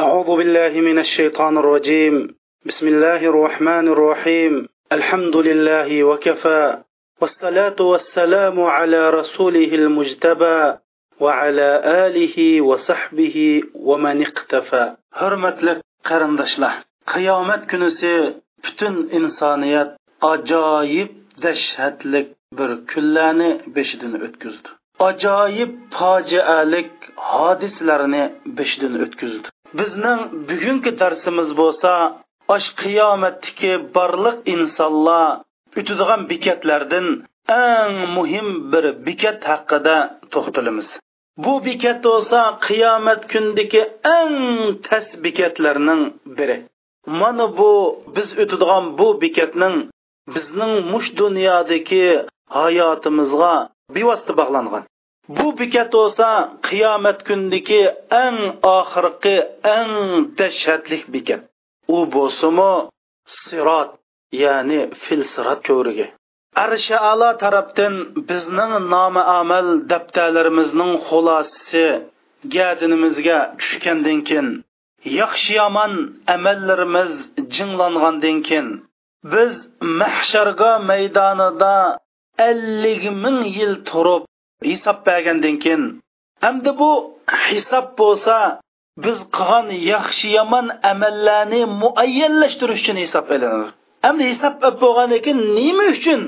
أعوذ بالله من الشيطان الرجيم. بسم الله الرحمن الرحيم. الحمد لله وكفى. والصلاة والسلام على رسوله المجتبى وعلى آله وصحبه ومن اقتفى. هرمت لك قرندش له قيامت كنسي بتن إنسانيات أجايب دشهت لك بر كلاني بشدن أتكزد أجايب فاجئة لك هادس لرني بشدن أتكزد bizning bugungi darsimiz bo'lsa osh qiyomatdagi barliq insonlar o'tadigan bekatlardan eng muhim bir bekat haqida to'xtalamiz. Bu bekat bo'lsa qiyomat kundagi eng tas bekatlarning biri. Mana bu biz o'tadigan bu bekatning bizning mush dunyodagi hayotimizga bevosita bog'langan. Bu bekat bo'lsa qiyomat kundagi eng oxirgi eng dahshatli bekat u bo'lsimi sirot ya'ni fil sirat ko'rigi arshi alo tarafdan bizning nomi amal daftarlarimizning xulosasi gadinimizga tushgandan keyin yaxshi yomon amallarimiz jinglangandan keyin biz mahsharga maydonida ellik ming yil turib hisob bergandan keyin hamda bu hisob bo'lsa biz qilgan yaxshi yomon amallarni muayyanlashtirish uchun hisob ilinadi hamda hisob bo'lgandan keyin nima uchun?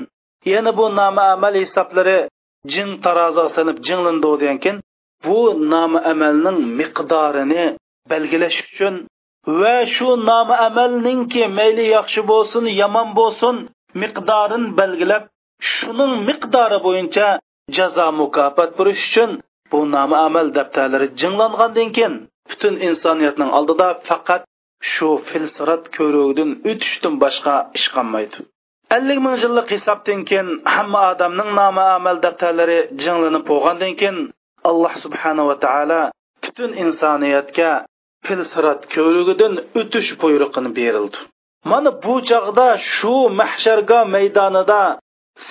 Yana bu nomi amal hisoblari jin tarozi sinib jinglandi degan keyin bu nomi amalning miqdorini belgilash uchun va shu nomi amalningki mayli yaxshi bo'lsin yomon bo'lsin miqdorini belgilab shuning miqdori bo'yicha jazo mukofot berish uchun bu nomi amal daftarlari jinglangandan keyin butun insoniyatning oldida faqat shu filsirat ko'rugidan o'tishdan boshqa ish qolmaydi. Ellik ming yillik hisobdan keyin hamma odamning nomi amal daftarlari jinglanib bo'lgandan keyin alloh subhanava taolo butun insoniyatga filsirat ko'rigidan o'tish buyrug'ini berildi. Mana bu chog'da shu mahsharga maydonida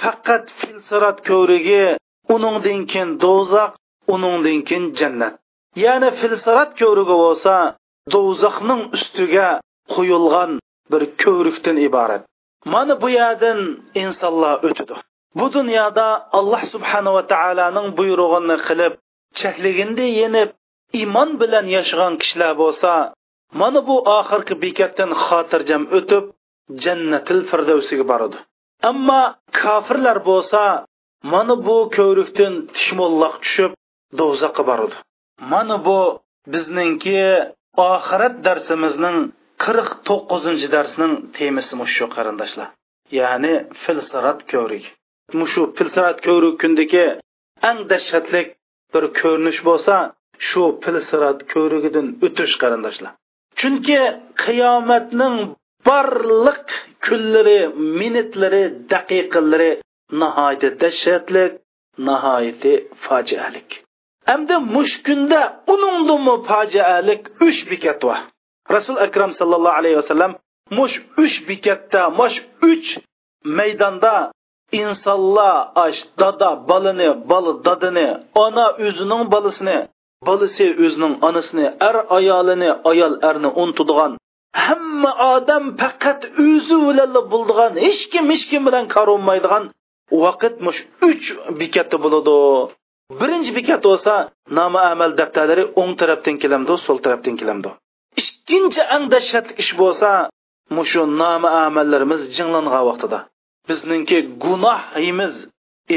faqat filsirat ko'rigi uningdan keyin do'zax uningdan keyin jannat. Ya'ni filsirat ko'rigi bo'lsa do'zaxning ustiga qo'yilgan bir ko'rikdan iborat. Mana bu yerdan insonlar o'tidi bu dunyoda alloh subhanava taoloning buyrug'ini qilib chekligindi yenib iymon bilan yashagan kishilar bo'lsa mana bu oxirgi bekatdan xotirjam o'tib jannatil firdavsiga boradi. Ammo kofirlar bo'lsa mana bu ko'rikdan tishmollaq tushib do'zaxga boradi mana bu bizningki oxirat darsimizning qirq to'qqizinchi darsning temasi shu qarindoshlar. Ya'ni filsirat ko'rik. Mushu filsirat ko'rik kundagi eng dahshatlik bir ko'rinish bo'lsa shu filsirat ko'rigidan o'tish qarindoshlar. Chunki qiyomatning barliq kunlari minutlari daqiqalari nihoyatda dahshatlik nihoyatda fojialik hamda mush kunda uningdimi fojialik uch bekat bor rasul akram sallallohu alayhi vasallam mush uch bekatda mush uch maydonda insonlar ash dada bolani bola dadini ona o'zining bolasini bolasi o'zining onasini er ayolini ayol erni unutadigan hamma odam faqat o'zi bilan bo'ldigan hech kim hech kim bilan ko'rinmaydigan vaqt mush uch bekatda bo'ladi. Birinchi bekat bo'lsa nomi amal daftarlari o'ng tarafdan kelamdi so'l tarafdan kelamdi. Ikkinchi ang dahshatli ish bo'lsa mushu nomi amallarimiz jinglangan vaqtida. Bizningki gunohimiz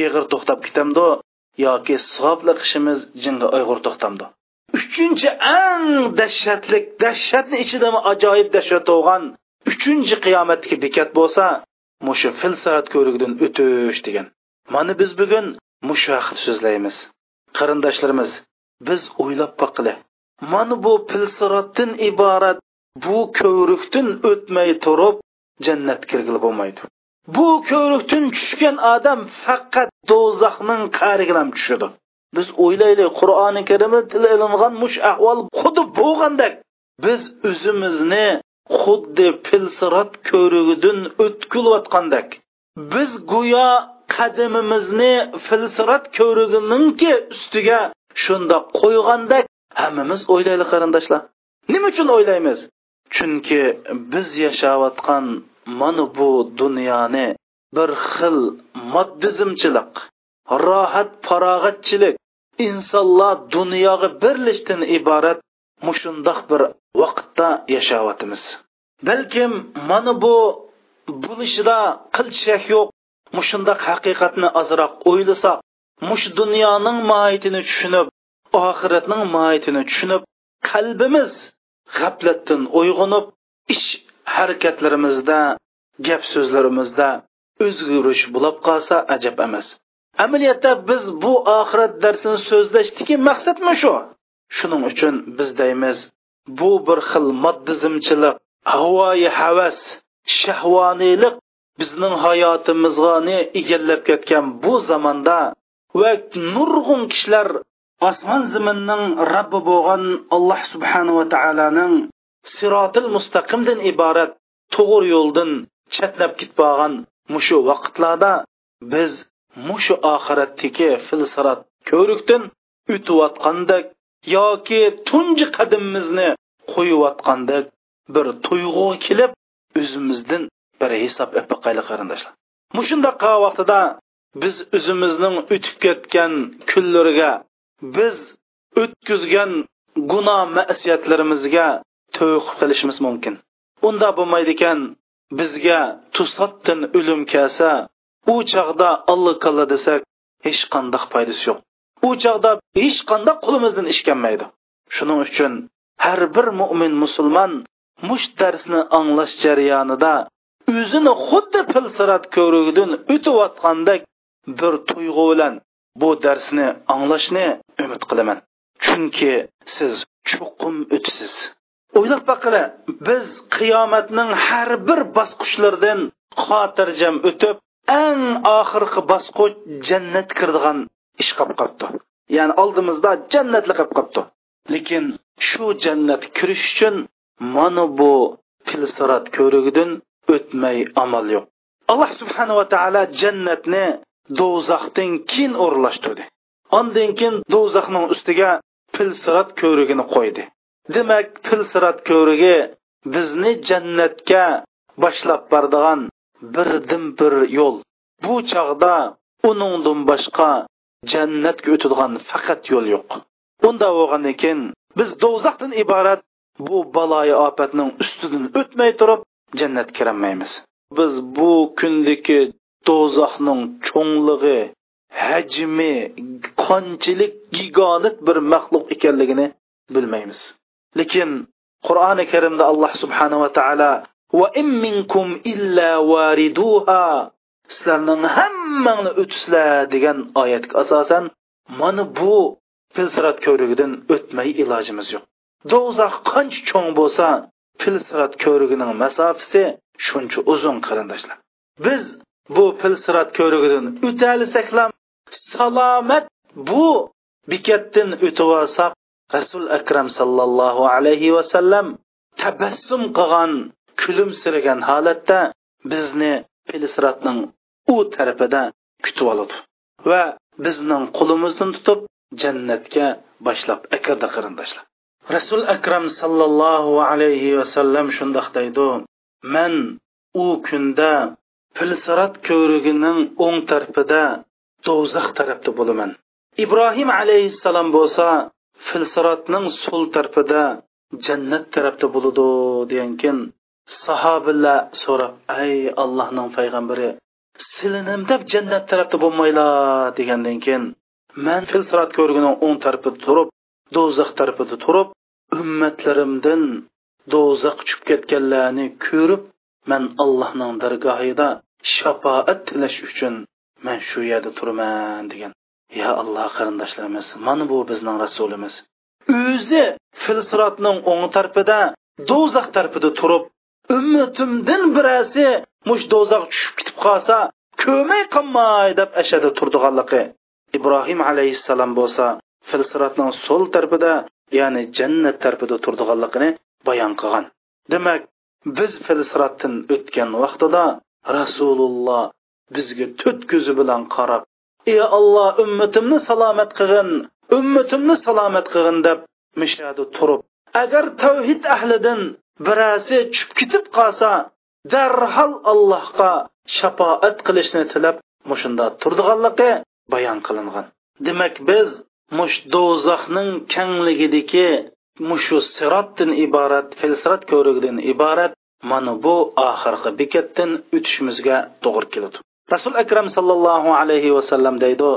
eg'ir to'xtab ketamdi yoki savobli ishimiz jinga uyg'ur to'xtamdi. Uchinchi ang dahshatlik dahshatni ichida ajoyib dahshat bo'lgan uchinchi qiyomatdagi bekat bo'lsa mushu filsat ko'rigidan o'tish degan. Mana biz bugun mushu haqida so'zlaymiz. Qarindoshlarimiz biz o'ylab boqili mana bu filsirotdan iborat bu ko'rikdan o'tmay turib jannat kirgili bo'lmaydi. Bu ko'rikdan tushgan odam faqat do'zaxning qariga tushadi. Biz o'ylaylik qur'oni karimda til ilingan mush ahvol xuddi bo'lgandek. Biz o'zimizni xuddi pilsirat ko'rigidan o'tkilayotgandek biz go'yo qadimimizni filsirat ko'rigininki ustiga shundoq qo'ygandek hammamiz o'ylaylik qarindoshlar. Nima uchun o'ylaymiz? Chunki biz yashayotgan mana bu dunyoni bir xil moddizmchilik rohat farog'atchilik insonlar dunyoga birlashdan iborat mushundoq bir vaqtda yashayotimiz balkim mana bu bo'lishida qilchak yo'q. Mushundoq haqiqatni ozroq o'ylasak mush dunyoning mohiyatini tushunib oxiratning mohiyatini tushunib qalbimiz g'aflatdan uyg'onib ish harakatlarimizda gap so'zlarimizda o'zgarish bo'lib qolsa ajab emas. Amaliyotda biz bu oxirat darsini so'zlashdiki maqsadmi shu? Shuning uchun biz deymiz bu bir xil moddizmchilik havoyi havas shahvoniylik bizning hayotimizga egallab ketgan bu zamonda va nurg'un kishilar osmon zaminning robbi bo'lgan alloh subhanava taoloning sirotil mustaqimdan iborat to'g'ri yo'ldan chatlab ketib mushu vaqtlarda biz mushu oxiratdagi filsirat ko'rikdan o'tayotgandek yoki tunji qadimimizni qo'yayotgandek bir tuyg'u kelib o'zimizdan bir hisob epaqayli qarindoshlar. Mushundoq vaqtida biz o'zimizning o'tib ketgan kunlariga biz o'tkazgan gunoh masiyatlarimizga to'q qilishimiz mumkin. Unda bo'lmaydi ekan bizga to'satdan o'lim kelsa u chog'da alloh kalla desak hech qanday foydasi yo'q. U chog'da hech qanday qo'limizdan ish kelmaydi. Shuning uchun har bir mo'min musulmon mush darsni anglash jarayonida o'zini xuddi pilsirat ko'rigidan o'tayotgandek bir tuyg'u bilan bu darsni anglashni umid qilaman. Chunki siz chuqum o'tsiz o'ylab baqila biz qiyomatning har bir bosqichlaridan xotirjam o'tib eng oxirgi bosqich jannat kirdigan ish qilib qolibdi. Ya'ni oldimizda jannatli qilib qolibdi. Lekin shu jannat kirish uchun mana bu filsirat ko'rigidan o'tmay amal yo'q. Alloh subhanava taolo jannatni do'zaxdan keyin o'rlashtirdi ondan keyin do'zaxning ustiga filsirat ko'rigini qo'ydi. Demak filsirat ko'rigi bizni jannatga boshlab boradigan birdan bir yo'l. Bu chog'da uningdan boshqa jannatga o'tadigan faqat yo'l yo'q. Unda bo'lgandan keyin biz do'zaxdan iborat bu baloyi ofatning ustidan o'tmay turib jannatga kirolmaymiz biz bu kundagi do'zaxning cho'nglig'i hajmi qanchalik gigonit bir maxluq ekanligini bilmaymiz. Lekin qur'oni karimda alloh subhanava taolo va in minkum illa variduha sizlarning hammangni o'tisizlar degan oyatga asosan mana bu filsirat ko'rigidan o'tmay ilojimiz yo'q. Do'zax qancha cho'ng bo'lsa filsirat ko'rigining masofasi shuncha uzun qarindoshlar. Biz bu filsirat ko'rigidan o'talisak salomat bu bekatdan o'tib olsak rasul akram sallallohu alayhi vasallam tabassum qilgan kulimsiragan holatda bizni filsiratning u tarafida kutib oladi va bizning qo'limizdan tutib jannatga boshlab akirdi qarindoshlar rasul akram sallallohu alayhi vasallam shundoq deydi man u kunda filsirat ko'rigining o'ng tarafida do'zax tarafda bo'laman. Ibrohim alayhissalom bo'lsa filsirotning so'l tarafida jannat tarafda bo'ladi degankin sahobalar so'rab ay allohning payg'ambari silinim deb jannat tarafda bo'lmanglar degandan keyin man filsirat ko'rgini o'ng tarafida turib do'zax tarafida turib ummatlarimdan do'zax tushib ketganlarni ko'rib man allohning dargohida shafoat tilash uchun man shu yerda turman degan. Yo alloh qarindoshlarimiz mana bu bizning rasulimiz. O'zi filsirotning o'ng tarafida do'zax tarafida turib ummatimdan birasi mush do'zax tushib ketib qolsa ko'may qolmay deb ashada turdiganligi ibrohim alayhissalom bo'lsa filsiratning so'l tarafida ya'ni jannat tarafida turdiganligini bayon qilgan. Demak biz filsiratdan o'tgan vaqtida rasululloh bizga to'rt ko'zi bilan qarab ey alloh ummatimni salomat qilgin ummatimni salomat qilgin deb mishadi turib agar tavhid ahlidan birasi tushib ketib qolsa darhol allohga shafoat qilishni tilab mushunda turdiganligi bayon qilingan. Demak biz mush do'zaxning kangligidagi mushu sirotdan iborat filsirat ko'rigidan iborat mana bu oxirgi bekatdan o'tishimizga to'g'ri keladi. Rasul akram sallallohu alayhi vasallam deydi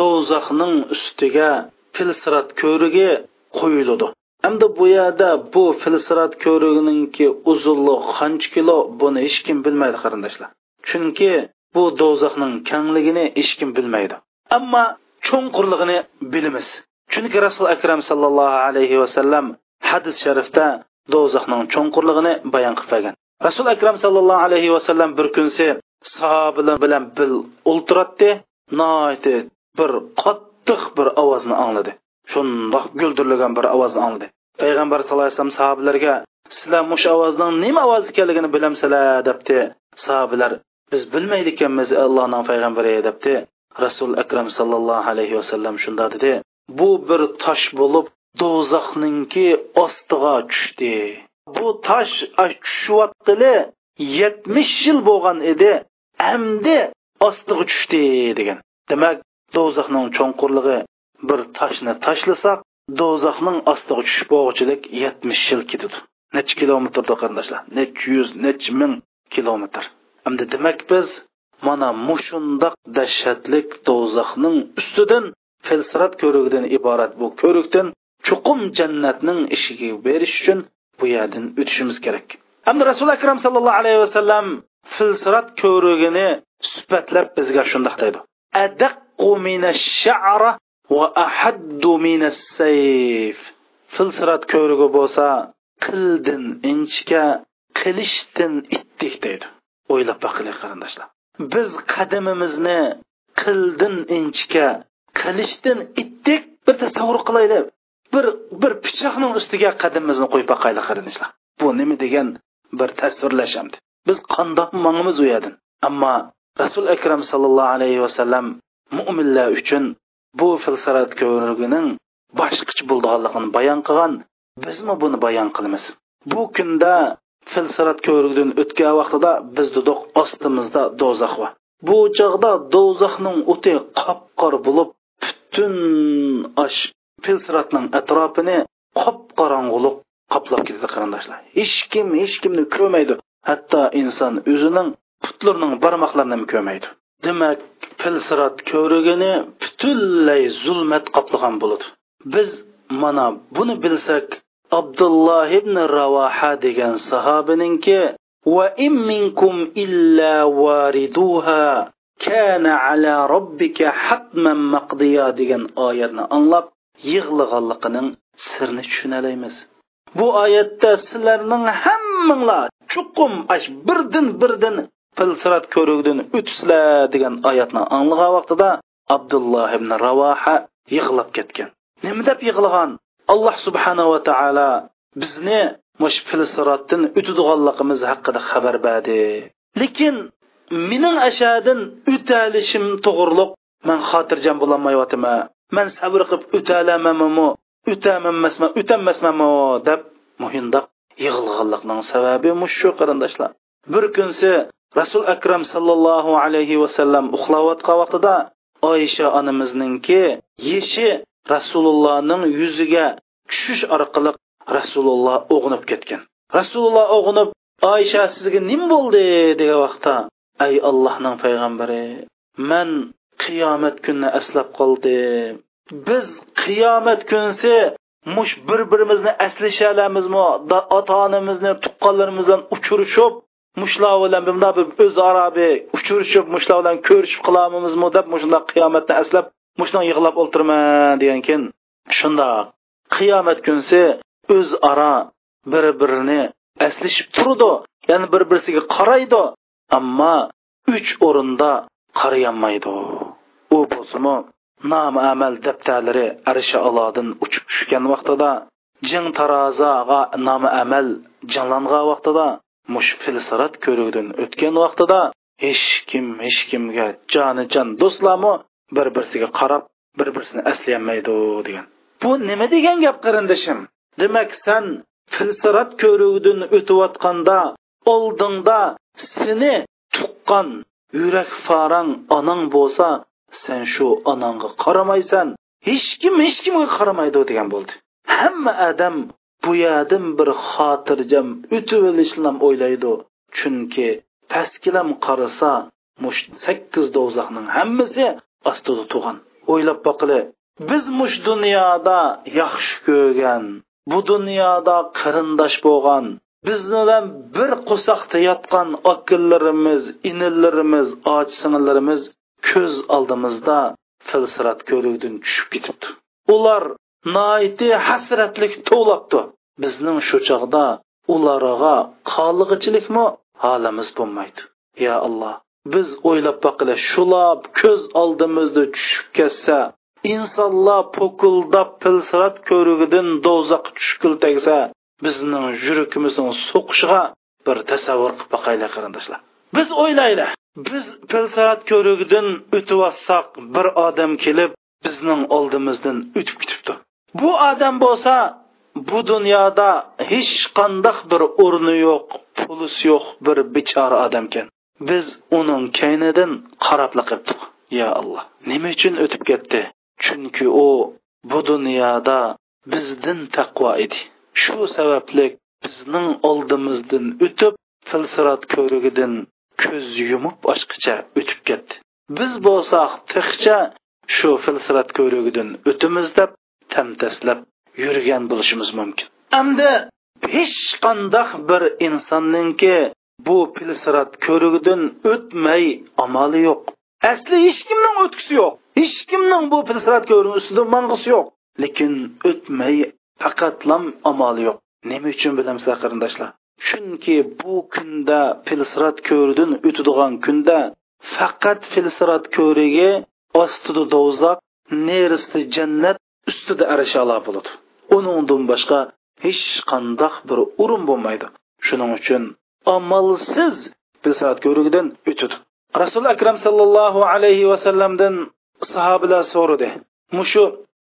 do'zaxning ustiga filsirat ko'rigi qo'yiladi. Hamda bu yerda bu filsirat ko'riginingki uzunligi qancha kilo buni hech kim bilmaydi qarindoshlar. Chunki bu do'zaxning kengligini hech kim bilmaydi. Ammo cho'nqurligini bilamiz. Chunki rasul akram sallallohu alayhi vasallam hadis sharifda do'zaxning cho'nqurligini bayon qilib bergan rasul akram sallallohu alayhi vasallam bir kunsi sahobalar bilan bil o'ltiratdi bir qattiq bir ovozni angladi. Shundoq guldirlagan bir ovozni angladi payg'ambar sallallohu alayhi vasallam sahobalarga sizlar mush ovozning nima ovoz ekanligini bilamsizlar debdi. Sahobalar biz bilmaydi ekanmiz allohning payg'ambari debdi. Rasul akram sallallohu alayhi vasallam shunda dedi. Bu bir tosh bo'lib do'zaxninki ostiga tushdi. Bu tosh tushyotgili yetmish yil bo'lgan edi endi ostiga tushdi degan. Demak do'zaxning cho'nqurlig'i bir toshni tashlasak do'zaxning ostiga tushib bo'lg'uchilik yetmish yil ketadi. Necha kilometrda qarindoshlar necha yuz necha ming kilometr. Endi demak biz mana mushundoq dahshatlik do'zaxning ustidan filsirat ko'rigidan iborat bu ko'rikdan chuqum jannatning ishiga berish uchun bu yerdan o'tishimiz kerak. Hamda rasuli akram sallallohu alayhi vasallam filsirat ko'rigini sifatlab bizga shundoq deydi. Adaqqu minash-sha'ra va ahaddu minas-sayf filsirat ko'rigi bo'lsa qildin inchka qilishdan itdik deydi. O'ylab baqilik qarindoshlar. Biz qadamimizni qildin inchka qilishdan itdik bir tasavvur qilaylik bir bir pichoqning ustiga qadamimizni qo'yib boqaylik qarindoshlar. Bu nima degan bir tasvirlashamdi biz qandoq mangimiz uyadin? Ammo rasul akram sallallohu alayhi vasallam mo'minlar uchun bu filsarat ko'rigining boshqacha bo'lganligini bayon qilgan bizmi buni bayon qilamiz? Bu kunda filsarat ko'rigidan o'tgan vaqtida biz dedik ostimizda do'zax bor bu chog'da do'zaxning o'ti qop qor bo'lib butun osh filsiratning atrofini qop qorong'uliq qoplab ketadi qarindoshlar. Hech kim hech kimni ko'rmaydi. Hatto inson o'zining putlarning barmoqlarini ham ko'rmaydi. Demak filsirat ko'rigini butunlay zulmat qoplagan bo'ladi. Biz mana buni bilsak abdulloh ibn ravoha degan sahobininki va in minkum illa variduha kana ala robbika hatman maqdiya degan oyatni anglab yig'lig'anligining sirini tushunalaymiz. Bu oyatda sizlarning hammanglar chuqum ash birdan birdan filsirat ko'rugdan o'tisizlar degan oyatni anglagan vaqtida abdulloh ibn ravoha yig'lab ketgan. Nima deb yig'lagan? Alloh subhanava va taolo bizni mush filsiratdan o'tadiganligimiz haqida xabar berdi. Lekin mening ashadin o'talishim to'g'riliq. Man xotirjam bo'lolmayyotiman man sabr qilib o'talamamamu o'tamanmasman o'tamasmanmi deb muhindoq yig'ilganlikning sababi shu qarindoshlar. Bir kunsi rasul akram sallallohu alayhi vasallam uxlayotgan vaqtida oysha onamizningki yeshi rasulullohning yuziga tushish orqali rasululloh o'g'inib ketgan. Rasululloh o'g'inib oysha sizga nim bo'ldi? degan vaqtda ey allohning payg'ambari man qiyomat kunini eslab qoldim. Biz qiyomat kunsi mush bir birimizni aslasha olamizmi ota onamizni tuqqanlarimizdan uchrashib mushlar bilan bunda bir o'zaro bir uchrashib mushlar bilan ko'rishib qilamizmi deb mushundoq qiyomatni aslab mushundoq yig'lab o'ltirman degan keyin shundoq. Qiyomat kunsi o'zaro bir birini aslashib turdi ya'ni bir birisiga qaraydi ammo uch o'rinda qarayolmaydi. U bo'lsimi nom amal daftarlari arsha olodin uchib tushgan vaqtida jing tarozaga nomi amal jonlangan vaqtida mush filsarat ko'ruvdan o'tgan vaqtida hech kim hech kimga joni jon do'stlarmi bir birsiga qarab bir birsini aslayolmaydi degan. Bu nima degan gap qarindishim? Demak san filsarat ko'rigidan o'tayotganda oldingda seni tuqqan yurak farang onang bo'lsa sen shu onangga qaramaysan. Hech kim hech kimga qaramaydi degan bo'ldi. Hamma odam bu yerdan bir xotirjam o'tib olishlam o'ylaydi. Chunki pastkilam qarasa mush sakkiz do'zaxning hammasi ostida tug'an. O'ylab boqili biz mush dunyoda yaxshi ko'rgan bu dunyoda qarindosh bo'lgan biz bilan bir qo'saqda yotgan akillarimiz inillarimiz och singillarimiz ko'z oldimizda filsirat ko'rikdan tushib ketibdi. Ular noiti hasratlik to'labdi bizning shu chog'da ularga qolig'ichilikmi holimiz bo'lmaydi. Yo alloh biz o'ylab boqili shulab ko'z oldimizda tushib ketsa insonlar po'kuldab pilsirat ko'rigidan do'zax tushkil tegsa bizning yurakimizning so'qishiga bir tasavvur qilib boqaylik qarindoshlar. Biz o'ylaylik biz pilsirat ko'rigidan o'tyotsak bir odam kelib bizning oldimizdan o'tib ketibdi. Bu odam bo'lsa bu dunyoda hech qandoq bir o'rni yo'q pulisi yo'q bir bechora odam ekan biz uning kaynidan qarabla qildik ya alloh nima uchun o'tib ketdi? Chunki u bu dunyoda bizdan taqvo edi. Shu sababli bizning oldimizdan o'tib filsirat ko'rigidan ko'z yumib ochqicha o'tib ketdi. Biz bo'lsak tiqcha shu filsirat ko'rigidan o'timiz deb tamtaslab yurgan bo'lishimiz mumkin. Hamda hech qandoq bir insonningki bu pilsirat ko'rigidan o'tmay amali yo'q. Asli hech kimning o'tkisi yo'q. Hech kimning bu pilsirat ko'rigi ustida mang'isi yo'q. Lekin o'tmay faqatlam amali yo'q. Nima uchun bilamsizlar qarindoshlar? Chunki bu kunda pilsirat ko'ridan o'tadigan kunda faqat filsirat ko'rigi ostida do'zax nerisida jannat ustida arishalar bo'ladi uningdan boshqa hech qandoq bir o'rin bo'lmaydi. Shuning uchun amalsiz filsirat ko'rigidan o'tadi rasul akram sallallohu alayhi vasallamdan sahobalar so'radi. Mushu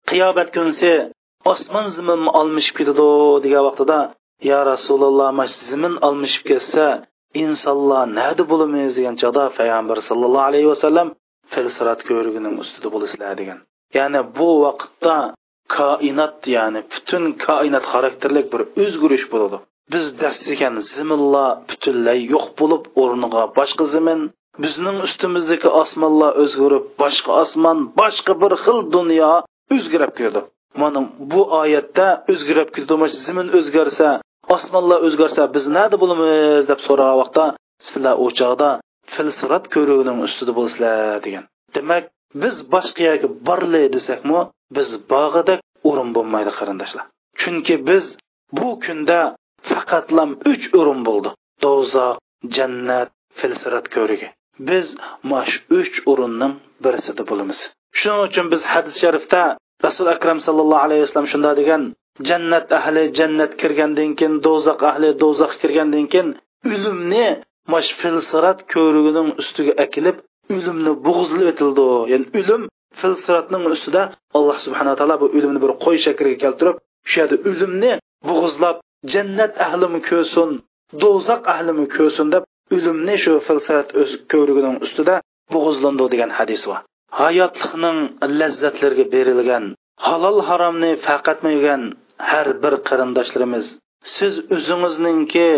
qiyomat kunsi osmon zimin almishib ketadi degan vaqtida ya rasululloh zimin almishib ketsa insonlar nada bo'lamiz? degan chog'da payg'ambar sallallohu alayhi vasallam filsirat ko'rigining ustida bo'lasizlar degan. Ya'ni bu vaqtda koinot ya'ni butun koinot xarakterlik bir o'zgarish bo'ladi. Biz dastigan zimilla butunlay yo'q bo'lib o'rniga boshqa zimin bizning ustimizdagi osmonlar o'zgarib boshqa osmon boshqa bir xil dunyo o'zgarib keldi mana bu oyatda o'zgarib kirdi zimin o'zgarsa osmonlar o'zgarsa biz nada bo'lamiz deb so'ragan vaqtda sizlar u chog'da filsirat ko'rigining ustida bo'lsizlar degan. Demak biz boshqa yerga borli desakmi biz bog'ida o'rin bo'lmaydi qarindoshlar. Chunki biz bu kunda faqatlam uch o'rin bo'ldi. Do'zax jannat filsirat ko'rigi. Biz mash uch o'rinning birisida bo'lamiz. Shuning uchun biz hadis sharifda rasul akram sallallohu alayhi vasallam shunday degan jannat ahli jannat kirgandan keyin do'zax ahli do'zax kirgandan keyin o'limni mash filsirat ko'rigining ustiga akilib o'limni bo'g'izlab etildi ya'ni o'lim filsiratning ustida alloh subhanaa taolo bu o'limni bir qo'y shakliga keltirib shu yerda o'limni bo'g'izlab jannat ahlimi ko'rsin do'zax ahlimi ko'rsin deb o'limni shu filsirat o'z ko'rigining ustida bo'g'izlandi degan hadis bor hayotlikning lazzatlariga berilgan halol haromni faqatmagan har bir qarindoshlarimiz siz o'zingizningki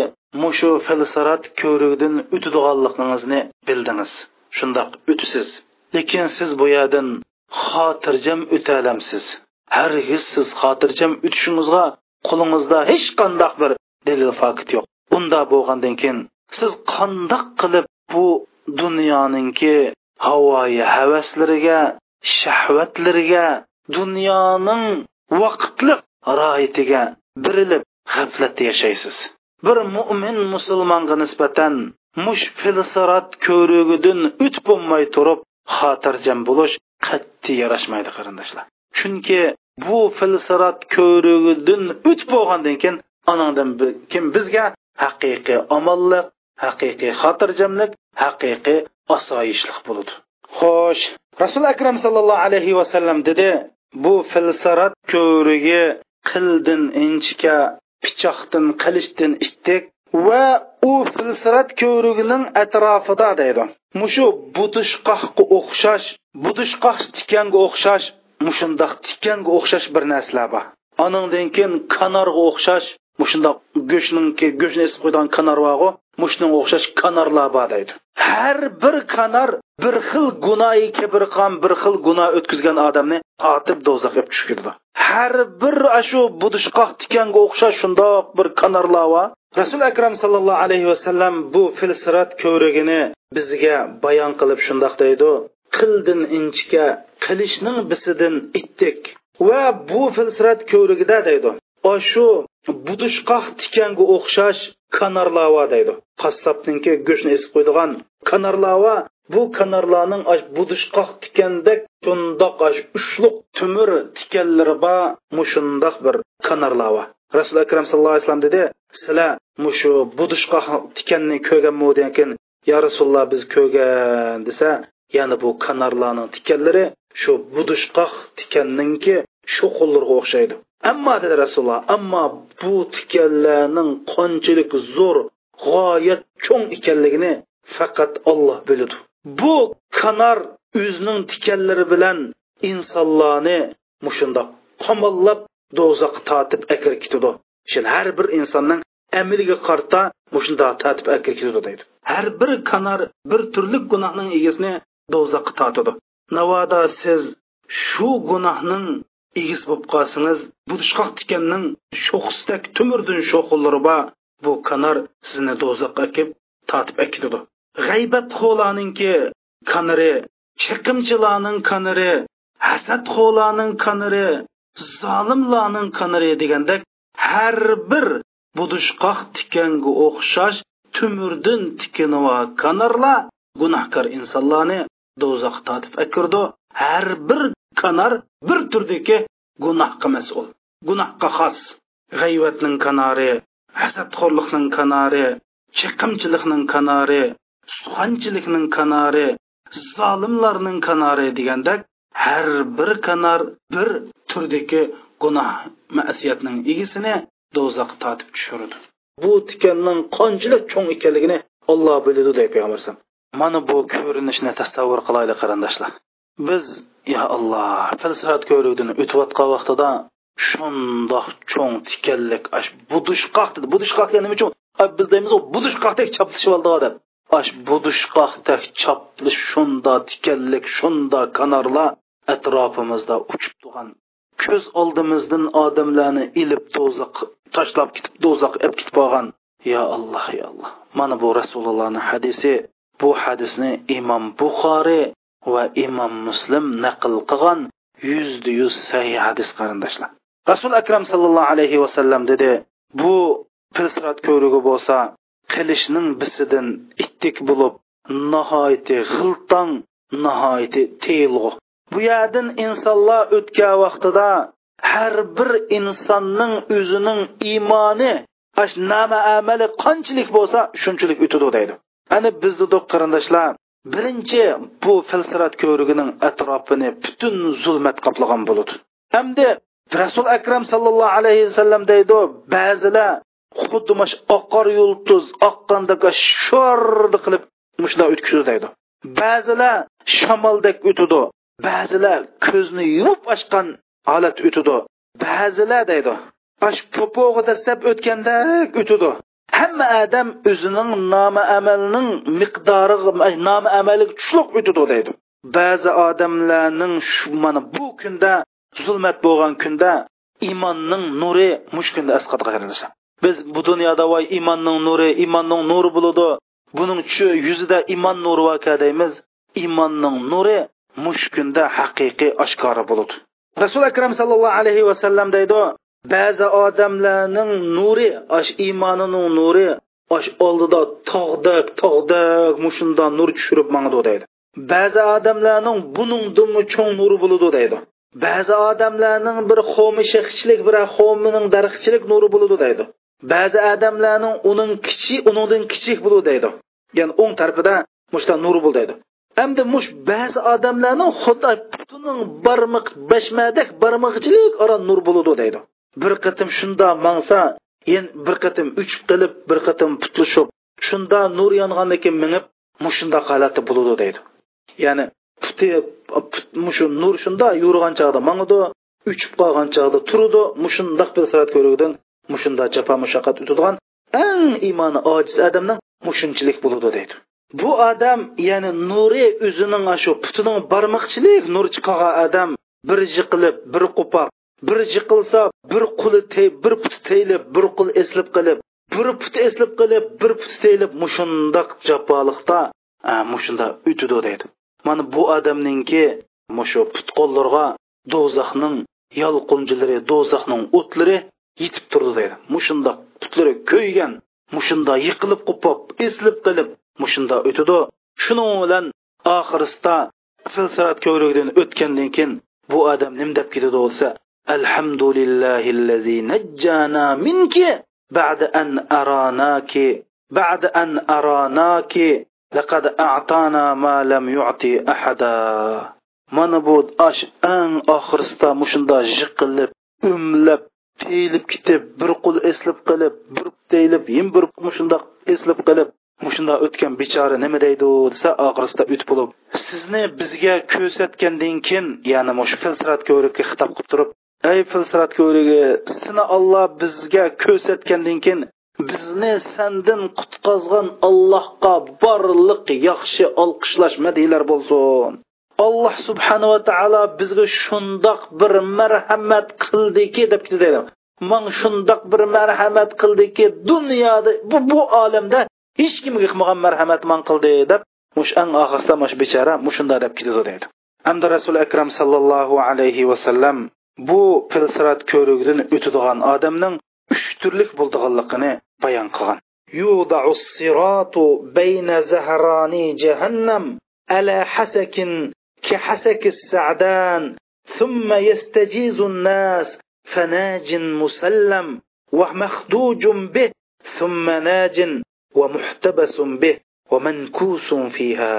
mushu filsirat ko'rigidan o'tadiganligingizni bildingiz. Shundoq o'tisiz. Lekin siz bu yerdan xotirjam o'talamsiz. Hargiz siz xotirjam o'tishingizga qo'lingizda hech qandoq bir dalil fakt yo'q. Bunda bo'lgandan keyin siz qandoq qilib bu dunyoninki havoyi havaslariga shahvatlariga dunyoning vaqtli royitiga birilib g'aflatda yashaysiz. Bir mo'min musulmonga nisbatan mush filsirat ko'rigidan o'tib bo'lmay turib xotirjam bo'lish qat'iy yarashmaydi qarindoshlar. Chunki bu filsirat ko'rigidan o'tib bo'lgandan keyin anandan kim bizga haqiqiy omonlik haqiqiy xotirjamlik haqiqiy osoyishlik bo'ladi. Xo'sh rasul akram sallallohu alayhi vasallam dedi bu filsirat ko'rigi qildin inchika pichoqdan qilichdan itdek va u filsirat ko'rigining atrofida deydi. Mushu budushqoqqa o'xshash budushqoq tikanga o'xshash mushundoq tikanga o'xshash bir narsalar bor. Anandan keyin kanarga o'xshash mushundoq go'shtning go'shtni esib qo'ydigan kanar borg'u mushunga o'xshash kanarlar bor deydi. Har bir kanar bir xil gunoyi kibr qon bir xil gunoh o'tkazgan odamni otib do'zaxga tushirdi har bir shu budushqoq tikanga o'xshash shundoq bir kanarlar rasul akram sallallohu alayhi vasallam bu filsirat ko'rigini bizga bayon qilib shundoq deydi. Qildin inchika qilishning bisidan itdik. Va bu filsirat ko'rigida deydi shu budushqoq tikanga o'xshash kanarlava deydi. Qassobniki go'shtni esib qo'ydigan kanarlava bu kanarlarning budushqoq tikandek shundoq uchluq tumir tikanlari bor mushundoq bir kanarlava rasuli akram sallallohu alayhi vasallam dedi sizlar mushu budushqoq tikanni ko'rganmi degan keyin yo rasululloh biz ko'rgan desa ya'ni bu kanarlarning tikanlari shu budushqoq tikanninki shu qo'llarga o'xshaydi. Ammo dedi rasululloh ammo bu tikanlarning qanchalik zo'r g'oyat cho'ng ekanligini faqat olloh biladi. Bu kanar o'zining tikanlari bilan insonlarni mushundoq qamollab do'zaxga tortib akir ketadi shu har bir insonning amaliga qarta mushunda tortib akir ketadi deydi. Har bir kanar bir turli gunohning egasini do'zaxga tortadi. Navoda siz shu gunohning egiz bo'lib qolsangiz budishqoq tikanning sho'xsidak tumirdan sho'xillari bor bu kanar sizni do'zaxga akib tortib akitadi. G'aybat xo'laninki kanari chiqimchilarning kanari hasadxo'larning qaniri zolimlarning qaniri degandek har bir budushqoq tikanga o'xshash tumirdan tikinva kanarlar gunohkor insonlarni do'zax tortib akirdi. Har bir kanar bir turdagi gunohga mas'ul gunohga xos. G'ayvatning kanari hasadxo'rlikning kanari chiqimchilikning kanari suxanchilikning kanari zolimlarning kanari degandek har bir kanar bir turdagi gunoh masiyatning egisini do'zaxga tortib tushirdi. Bu tikanning qanchalik cho'ng ekanligini olloh biladi deydi payg'ambar mana bu ko'rinishni tasavvur qilaylik qarindoshlar. Biz ya alloh filsirat ko'ruvdan o'tayotgan vaqtida shundoq cho'ng tikanlik bu budushqoq dedi. Budushqoq nima uchun? Biz deymiz budushqoqdek chaptishib oldi deb. Ash budushqoqdek choplish shunda tikanlik shunda kanarlar atrofimizda uchib turgan. Ko'z oldimizdan odamlarni ilib do'zax tashlab ketib do'zax ib ketib olgan yo alloh yo alloh mana bu rasulullohni hadisi. Bu hadisni imom buxoriy va imom muslim naql qilgan yuzda yuz sahih hadis qarindoshlar. Rasul akram sallallohu alayhi vasallam dedi bu pilsirat ko'rigi bo'lsa qilishning bisidan ittik bo'lib nihoyati g'iltong nihoyati teyilg'u bu yerdan insonlar o'tgan vaqtida har bir insonning o'zining iymoni nama amali qanchalik bo'lsa shunchalik o'tadi deydi. Ana bizni qarindoshlar birinchi bu filsirat ko'rigining atrofini butun zulmat qoplagan bo'ladi. Hamda rasul akram sallallohu alayhi vasallam deydi ba'zilar xuddi mash oqar yulduz oqqandek sho'rni qilib mushlar o'tkazadi deydi. Ba'zilar shamoldek o'tadi ba'zilar ko'zni yumib ochgan holat o'tadi ba'zilar deydi ash popog'i sap o'tganda o'tadi. Hamma odam o'zining nomi amalining miqdori nomi amali tushliq o'tadi deydi. Ba'zi odamlarning shu mana bu kunda zulmat bo'lgan kunda iymonning nuri mushkunda asqatga biz bu dunyoda voy iymonning nuri iymonning nuri bo'ladi. Buning shu yuzida iymon nuri vaka deymiz. Iymonning nuri mush kunda haqiqiy oshkora bo'ladi. Rasul akram sallallohu alayhi vasallam deydi ba'zi odamlarning nuri osh iymonining nuri osh oldida tog'dak tog'dak mushunda nur tushirib mangdi deydi. Ba'zi odamlarning buningdimi cho'ng nuri bo'ladi deydi. Ba'zi odamlarning bir xo'mi shexchilik bir xo'mining darxchilik nuri bo'ladi deydi. Ba'zi odamlarning uning kichik uningdan kichik bo'ladi deydi. Ya'ni o'ng tarafida mushta nur bo'l deydi. Hamda mush ba'zi odamlarning xudo putuning barmoq bashmadak barmoqchilik ora nur bo'ladi deydi. Bir qatim shunda mangsa endi bir qatim uchib qilib bir qatim putlishib shunda nur yongandan keyin minib mushunda holati bo'ladi deydi. Ya'ni puti mushu nur shunda yurgan chog'da mangidi uchib qolgan chog'da turdi mushundoq bir surat ko'ruvdan mushunda jafo mushaqqat o'tadigan eng iymoni ojiz odamning mushunchilik bo'ladi deydi. Bu odam ya'ni nuri o'zining shu putining barmoqchilik nur chiqargan odam bir yiqilib bir qo'poq bir yiqilsa bir quli bir puti teyilib bir qul eslib qilib bir puti eslib qilib bir puti teyilib mushundoq jafoliqda mushunda o'tidi deydi. Mana bu odamninki mushu put qo'llarga do'zaxning yolqinchilari do'zaxning o'tlari yetib turdi deydi. Mushunda putlari ko'ygan mushunda yiqilib qopib esilib qilib mushunda o'tidi shuning bilan oxirisida filsirat ko'rigidan o'tgandan keyin bu odam nim deb ketadi bo'lsa alhamdulillahillazi najjana minki ba'da an aranaki ba'da an aranaki laqad a'tana ma lam yu'ti ahada. Mana bu ash eng oxirisida mushunda jiqilib umlab teyilib ketib bir qo'l eslib qilib bir deyilib yin bir mushundoq eslib qilib mushunda o'tgan bechora nima deydi desa oxirisida o'tib bo'lib sizni bizga ko'rsatgandan keyin ya'ni mush filsrat ko'rikka xitob qilib turib ey filsrat ko'rigi seni olloh bizga ko'rsatgandan keyin bizni sandin qutqazgan allohga borliq yaxshi olqishlash madiylar bo'lsin. alloh subhanava taolo bizga shundoq bir marhamat qildiki deb ketadi man shundoq bir marhamat qildiki dunyoda bu bu olamda hech kimga qilmagan marhamat man qildi deb mush ang oxirida mush bechora mushunda deb ketadi deydi hamda rasuli akram sallallohu alayhi vasallam bu filsirat ko'rigidan o'tadigan odamning uch turlik bo'ldiganligini bayon qilgan يوضع الصراط بين زهراني جهنم على حسك كحسك السعدان ثم يستجيز الناس فناج مسلم ومخدوج به ثم ناج ومحتبس به ومنكوس فيها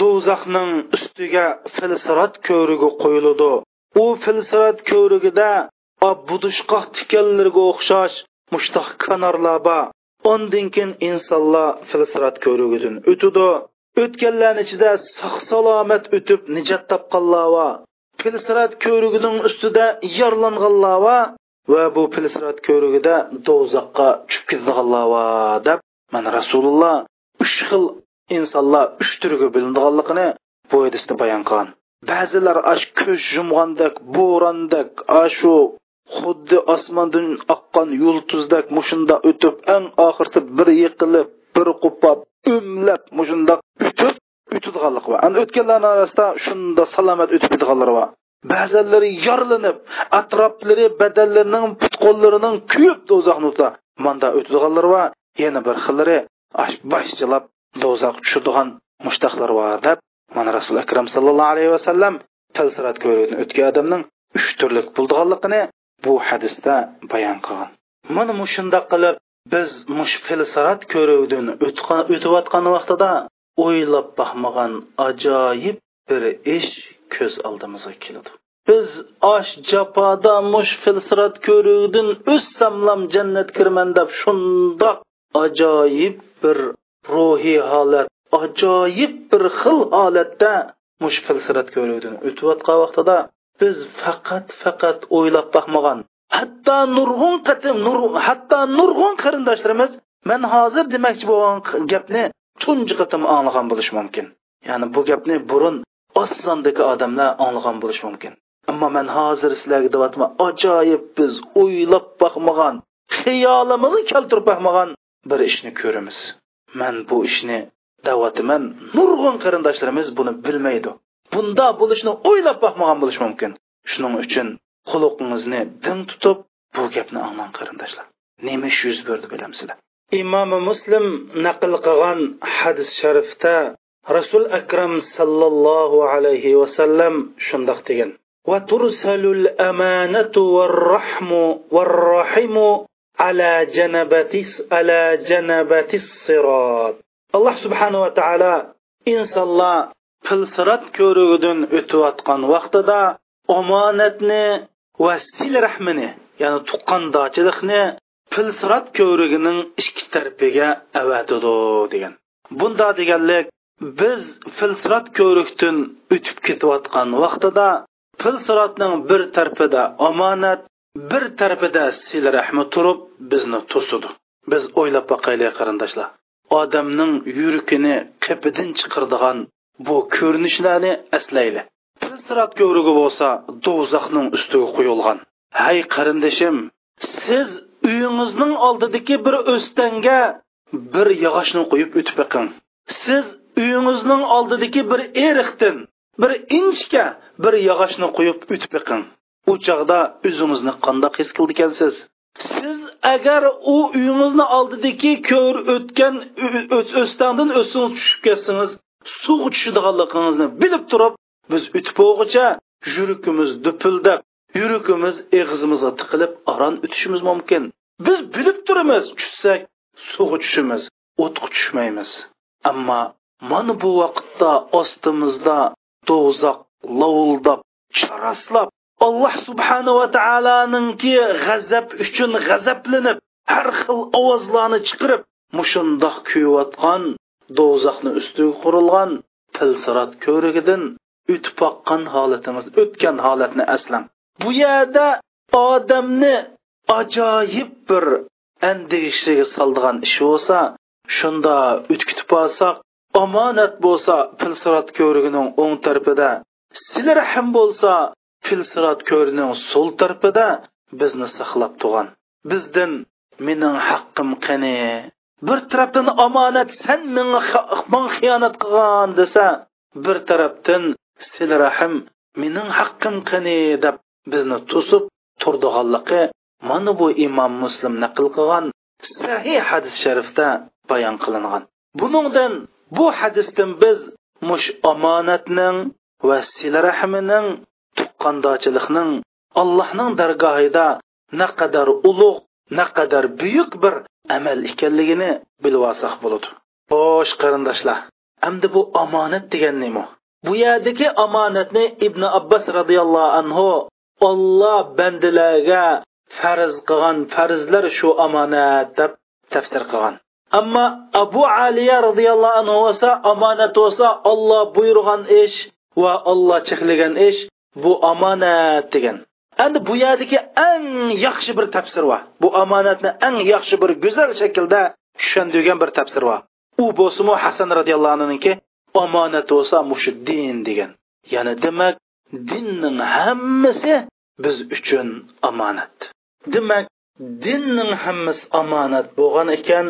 دوزخنىڭ ئۈستىگە فىلسىرات كۆۋرۈگى قويۇلىدۇ u filsirat ko'rigida budushqoq tikanlarga o'xshash mushtaq kanarlar bor ondan keyin insonlar filsirat ko'rigidan o'tidi o'tganlarni ichida sog' salomat o'tib nijot topganlar va pilsirat ko'rigining ustida yorlanganlar va va bu pilsirat ko'rigida do'zaxqa tushib ketganlar va deb mana rasululloh uch xil insonlar uch turga bo'linganligini bu hadisda bayon qilgan. Ba'zilar ash ko'z yumgandek bo'rondek ashu xuddi osmondan oqqan yulduzdek mushunda o'tib eng oxirida bir yiqilib bir qupab o'mlab mushundoq o'tib o'tadiganlik va ana o'tganlarni orasida shunda salomat o'tib ketganlari bor. Ba'zilari yorlinib atroflari badallarining put qo'llarining kuyib do'zaxni manda o'tadiganlar bor. Yana bir xillari boshchilab do'zax tushadigan mushtaqlar bor deb mana rasul akram sallallohu alayhi vasallam talsirat ko'rgan o'tgan odamning uch turlik bo'lganligini bu hadisda bayon qilgan. Mana mushundoq qilib biz mush filsarat ko'ruvdan o'tayotgan vaqtida o'ylab boqmagan ajoyib bir ish ko'z oldimizga keladi. Biz osh jafoda mush filsirat ko'ruvdin o'ssamlam jannat kirman deb shundoq ajoyib bir ruhiy holat ajoyib bir xil holatda mush filsirat ko'ruvdin. O'tayotgan vaqtida biz faqat faqat o'ylab boqmagan hatto nurg'un qatim nur hatto nurg'un qarindoshlarimiz man hozir demoqchi bo'lgan gapni tunji qatim anglagan bo'lishi mumkin. Ya'ni bu gapni burun osondagi odamlar anglagan bo'lishi mumkin. Ammo man hozir sizlarga deyapman ajoyib biz o'ylab boqmagan xiyolimizni keltirib boqmagan bir ishni ko'ramiz. Man bu ishni da'vatiman nurg'un qarindoshlarimiz buni bilmaydi. Bunda bo'lishni o'ylab boqmagan bo'lishi mumkin. Shuning uchun xuluqingizni din tutib bu gapni anglang qarindoshlar nima ish yuz berdi bilamsizlar imomi muslim naql qilgan hadis sharifda rasul akram sallallohu alayhi vasallam shundoq degan وترسل الأمانة والرحم والرحم على جنبة على جنبة الصراط alloh subhanava taolo insonlar filsirat ko'rigidan o'tayotgan vaqtida omonatni va sil rahmini ya'ni tuqqandochilikni pilsirat ko'rigining ikki tarafiga avatidi degan bunda deganlik biz filsirat ko'rikdan o'tib ketayotgan vaqtida filsiratning bir tarafida omonat bir tarafida sil rahmi turib bizni to'sidi biz o'ylab boqaylik qarindoshlar odamning yuragini qipidan chiqirdigan bu ko'rinishlarni aslayli sirat ko'rigi bo'lsa do'zaxning ustiga qo'yilgan. Hay qarindoshim siz uyingizning oldidagi bir o'stanga bir yog'ochni qo'yib o'tib boqing siz uyingizning oldidagi bir eriqdan bir inchga bir yog'ochni qo'yib o'tib biqing. U chog'da o'zingizni qandoq his qildi ekansiz siz agar u uyingizni oldidagi ko'r o'tgan o'standan o'singiz tushib ketsangiz suv tushadiganligingizni bilib turib biz o'tib o'g'icha yuragimiz dupildab yuragimiz eg'izimizga tiqilib aron o'tishimiz mumkin. Biz bilib turamiz tushsak suvga tushimiz o'tga tushmaymiz ammo mana bu vaqtda ostimizda do'zax lovuldab charaslab alloh subhanava taoloninki g'azab uchun g'azablanib har xil ovozlarni chiqarib mushundoq kuyayotgan do'zaxni ustiga qurilgan tilsirat ko'rigidan o'tib boqqan holatingiz o'tgan holatni aslang bu yerda odamni ajoyib bir andishaga soldigan ish bo'lsa shunda o'tkitib olsak omonat bo'lsa filsirat ko'rigining o'ng tarafida sizlar ham bo'lsa filsirat ko'rining so'l tarafida bizni saqlab turgan bizdan mening haqqim qani? Bir tarafdan omonat san menga xiyonat qilgan desa bir tarafdan sil rahim mening haqqim qani? deb bizni to'sib turdiganligi mana bu imom muslim naql qilgan sahih hadis sharifda bayon qilingan. Buningdan bu hadisdan biz mush omonatning va silarahmining tuqqandochilikning allohning dargohida naqadar ulug' naqadar buyuk bir amal ekanligini bilib olsak bo'ladi. Xo'sh qarindoshlar endi bu omonat degan nima bu yerdagi omonatni ibn abbos roziyallohu anhu olloh bandalarga farz qilgan farzlar shu omonat deb tafsir qilgan. Ammo abu aliya roziyallohu anhu bo'lsa omonat bo'lsa olloh buyurgan ish va olloh cheklagan ish bu omonat degan. Endi bu yerdagi eng yaxshi bir tafsir bor bu omonatni eng yaxshi bir go'zal shaklda tushundirgan bir tafsir bor u bo'lsinu hasan roziyallohu anhuniki omonat bo'lsa mushu din degan. Ya'ni demak dinning hammasi biz uchun omonat. Demak dinning hammasi omonat bo'lgan ekan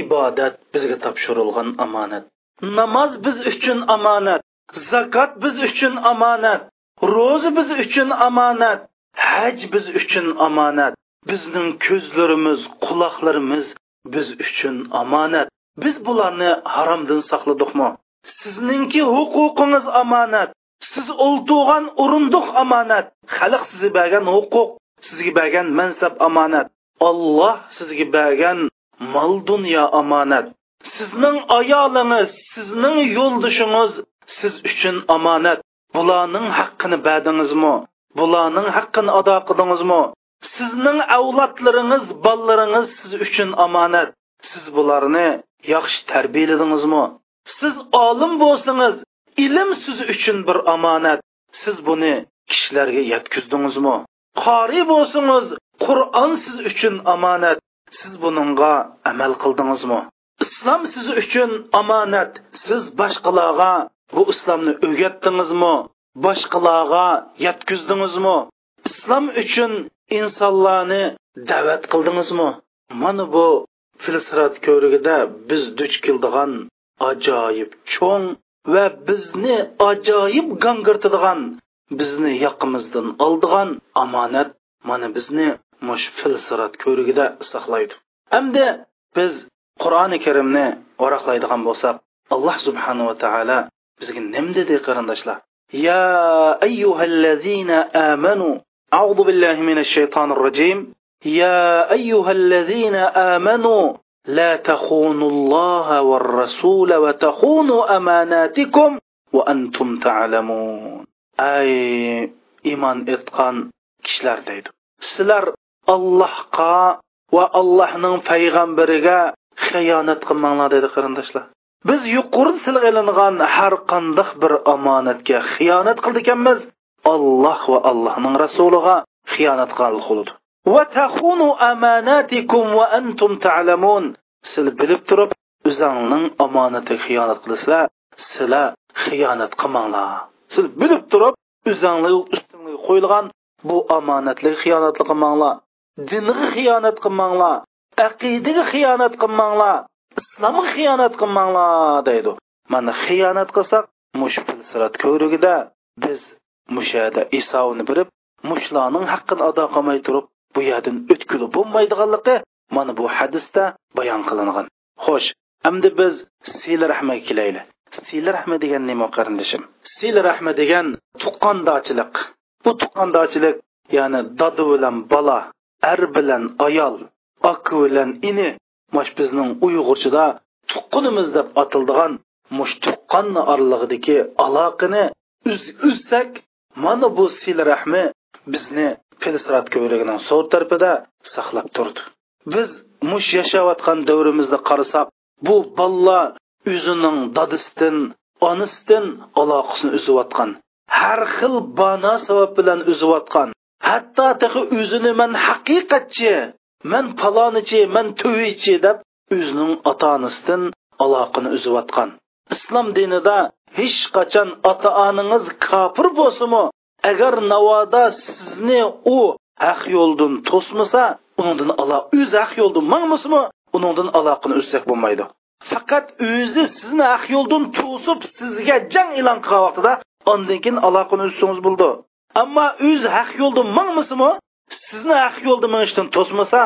ibodat bizga topshirilgan omonat. Namoz biz uchun omonat zakot biz uchun omonat ro'za biz uchun omonat haj biz uchun omonat. Bizning ko'zlarimiz quloqlarimiz biz uchun omonat. Biz bularni haromdan saqladikmi sizningki huquqingiz omonat siz o'ltirgan o'rindiq omonat. Xalq sizga bergan huquq sizga bergan mansab omonat. Olloh sizga bergan mol dunyo omonat. Sizning ayolingiz sizning yo'ldoshingiz siz uchun omonat. Bularning haqqini berdingizmi? Bularning haqqini ado qildingizmi? Sizning avlodlaringiz bolalaringiz siz uchun omonat. Siz bularni yaxshi tarbiyaladingizmi? Siz olim bo'lsangiz ilm siz uchun bir omonat. Siz buni kishilarga yetkazdingizmi? Qori bo'lsangiz qur'on siz uchun omonat. Siz buningga amal qildingizmi? Islom siz uchun omonat. Siz boshqalarga bu islomni o'rgatdingizmi? Boshqalarga yetkazdingizmi? Islom uchun insonlarni da'vat qildingizmi? Mana bu filsirat ko'rigida biz duch keldigan ajoyib cho'ng va bizni ajoyib gangirtadigan bizni yoqimizdan oldigan omonat mana bizni mush filsirat ko'rigida saqlaydi hamda biz qur'oni karimni varaqlaydigan bo'lsak alloh subhanava taolo bizga nim dedi qarindoshlar ya ayyuhallazina amanu أعوذ بالله من الشيطان الرجيم يا أيها الذين آمنوا لا تخونوا الله والرسول وتخونوا أماناتكم وأنتم تعلمون. أي إيمان إتقان كشلر ديدو سلر الله قا و الله نن فيغان برغا خيانة قمان لا ديدو قرندش لا بز يقرن سلغلنغان هر قندخ بر أمانتك خيانة قلد كمز الله و الله نن رسولغا خيانة قال خلدو وتخونوا أماناتكم وأنتم تعلمون. سل ta'lamun siz bilib turib o'zingning omonatiga xiyonat qilasizlar sizlar xiyonat qilmanglar siz bilib turib o'zinglar ustinglarga qo'yilgan bu omonatlarga xiyonat qilmanglar dinga xiyonat qilmanglar aqidaga xiyonat qilmanglar islomga xiyonat qilmanglar deydi mana xiyonat qilsak mush sirat ko'rigida biz mushada isovni bilib mushlarning haqqini ado qilmay turib bu yerdan o'tkilib bo'lmaydiganligi mana bu hadisda bayon qilingan. Xo'sh endi biz sil rahmaga kelayli sil rahma degan nima qarindishim sil rahma degan tuqqandochilik. Bu tuqqandochilik ya'ni dodi bilan bola ar bilan ayol aka bilan ini mash bizning uyg'urchada tuqqunimiz deb atildigan mush tuqqanni oralig'idagi aloqani uzsak mana bu sil rahmi bizni filistrat ko'yligining so'l tarafida saqlab turdi. Biz mush yashayotgan davrimizda qarasak bu balla o'zining dadisidan onasidan aloqasini uzayotgan har xil bano sabab bilan uzayotgan hatto tahi o'zini man haqiqatchi man palonichi man tuvichi deb o'zining ota onasidan aloqani uzayotgan. Islom dinida hech qachon ota onangiz kofir bo'lsinmi? Agar navoda sizni u haq yo'ldan to'smasa undan alo o'z haq yo'ldan mangmasimi uningdan aloqani uzsak bo'lmaydi. Faqat o'zi sizni haq yo'ldan to'sib sizga jang e'lon qilgan vaqtida ondan keyin aloqani uzsangiz bo'ldi. Ammo o'z haq yo'ldan mangmasimi sizni haq yo'lda minishdan to'smasa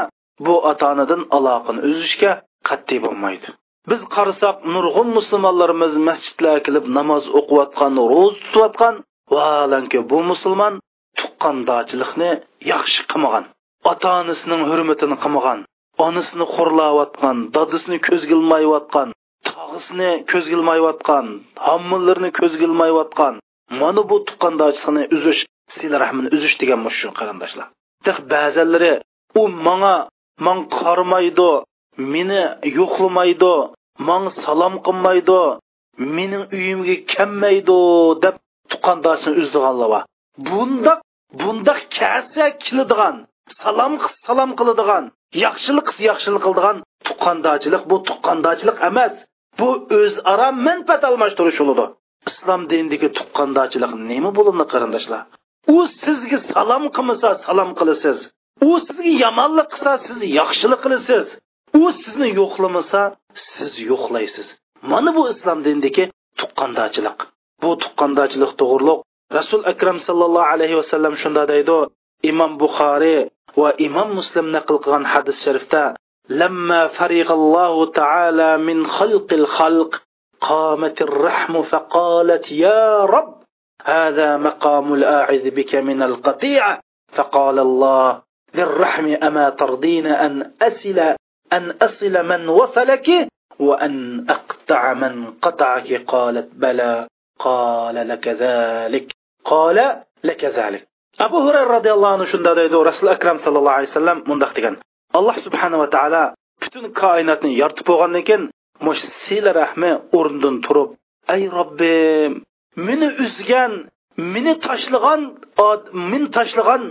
bu ota onadan aloqani uzishga qat'iy bo'lmaydi. Biz qarasak nurg'un musulmonlarimiz masjidlarga kelib namoz o'qiyotgan ro'za tutayotgan vaholanki bu musulmon tuqqandochilikni yaxshi qilmagan ota onasining hurmatini qilmagan onasini xo'rlayotgan dadasini ko'zga ilmayotgan tog'isini ko'zga ilmayotgan homillarni ko'zga ilmayotgan mana bu tuqqandochilikni uzish sil rahmini uzish degan shu qarindoshlar. Ba'zilari u manga man qaramaydi meni yo'qlamaydi man salom qilmaydi mening uyimga kelmaydi deb tuqqandoshini uzdiganlar bundoq bundoq kasa kiladigan salom salom qiladigan yaxshilik yaxshilik qiladigan tuqqandochilik bu tuqqandochilik emas. Bu o'zaro manfaat almashtirish bo'ladi islom dinidagi tuqqandochilik nima bo'ladi qarindoshlar? U sizga salom qilmasa salom qilasiz. U sizga yomonlik qilsa siz yaxshilik qilasiz. U sizni yo'qlamasa siz yo'qlaysiz. Mana bu islom dinidagi tuqqandochilik. Bu tuqqandochilik to'g'riliq rasul akram sallallohu alayhi vasallam shunda deydi imom buxoriy va imom muslim naql qilgan hadis sharifda لما فرغ الله تعالى من خلق الخلق قامت الرحم فقالت يا رب هذا مقام الآعذ بك من القطيعة فقال الله للرحم أما ترضين أن أسل أن أصل من وصلك وأن أقطع من قطعك قالت بلى. قال لك ذلك qola lakazalik qola lakazalik abu hurayra roziyallohu anhu shunda deydi rasuli akram sallallohu alayhi vasallam mundoq degan. Alloh subhanava taolo butun koinotni yoritib bo'lgandan keyin mush sila rahmi o'rnidan turib ay robbim meni uzgan meni tashlagan meni tashlagan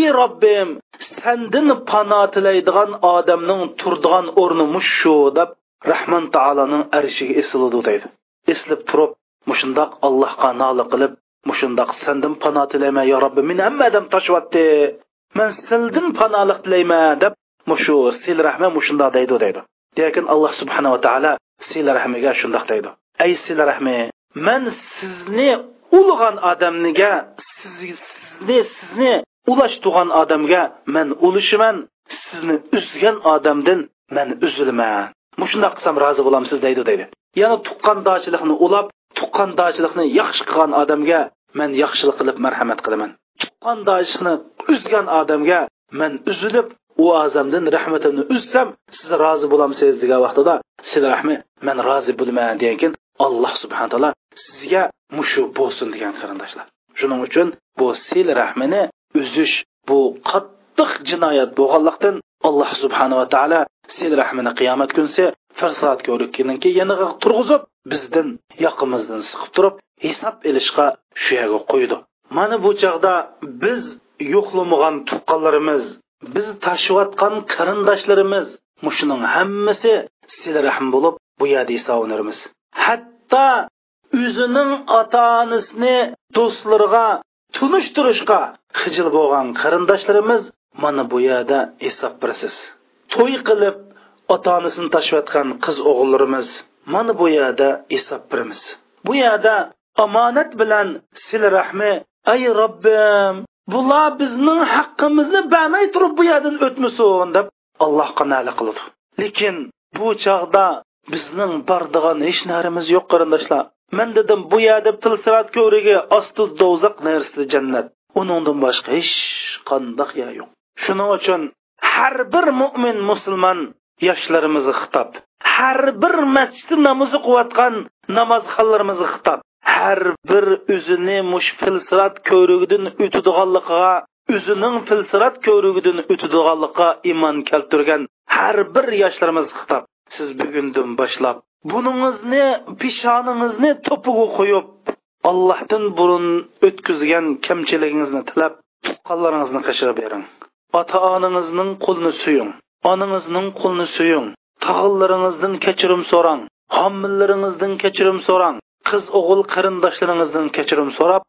ey robbim sandin pano tilaydigan odamning turdigan o'rni mushu deb rahmon taoloning arshiga esiladi deydi. Eslib turib mushundoq allohga nola qilib mushundoq sandan pano tilayman yo robbi meni hamma toshyapti man sildin panolik tilayman deb mushu sil rahma mushundoq deydi deydi. Lekin alloh subhanava taolo sil rahmiga shundoq deydi. Ey sil rahmi man sizni ulg'an odamniga sizni sizni ulash tug'an odamga man ulushiman sizni uzgan odamdan man uzilman. Mushundoq qilsam rozi bo'lamsiz deydi deydi. Yana tuqqandochilikni ulab tuqqandochilikni yaxshi qilgan odamga man yaxshilik qilib marhamat qilaman. Tuqqandochilikni uzgan odamga man uzilib u azamdan rahmatimni uzsam siz rozi bo'lamsiz degan vaqtida siz rahmi man rozi bo'lmayman degan alloh subhana taolo sizga mushu bo'lsin degan qarindoshlar. Shuning uchun bu sil rahmini uzish bu qattiq qattiq jinoyat bo'lganlikdan alloh subhanava taolo sil rahmini qiyomat kunsi farsat ko'rikkinki yaniga turg'izib bizdan yoqimizdan siqib turib hisob ilishga shu yerga qo'ydi. Mana bu chog'da biz yo'qlamagan tuqqanlarimiz biz tashiyotgan qarindoshlarimiz mushuning hammasi sil rahm bo'lib bu yerda hisoblanamiz hatto o'zining ota onasini do'stlarga tunishtirishga xijil bo'lgan qarindoshlarimiz mana bu yerda hisob berasiz. To'y qilib ota onasini tashlayotgan qiz o'g'illarimiz mana bu yerda hisob beramiz bu yerda omonat bilan sil rahmi ay robbim bular bizning haqqimizni bermay turib bu yerdan o'tmasin deb allohga nali qiladi. Lekin bu chog'da bizning bordigan hech narimiz yo'q qarindoshlar? Man dedim bu yerda tilsirat ko'rigi osti do'zax narsida jannat. Uningdan boshqa hech qandoq yer yo'q. Shuning uchun har bir mo'min musulmon yoshlarimizga xitob har bir masjidda namoz o'qiyotgan namozxonlarimizga xitob har bir o'zini mush filsirat ko'rigidan o'tadiganligiga o'zining filsirat ko'rigidan o'tadiganligiga iymon keltirgan har bir yoshlarimiz xitob siz bugundan boshlab buningizni pishoningizni to'piga qo'yib allohdan burun o'tkazgan kamchiligingizni tilab tuqqanlaringizni qashirib bering. Ota onangizning qo'lini suying. Onangizning qo'lini suying tog'illaringizdan kechirim so'rang homillaringizdan kechirim so'rang qiz o'g'il qarindoshlaringizdan kechirim so'rab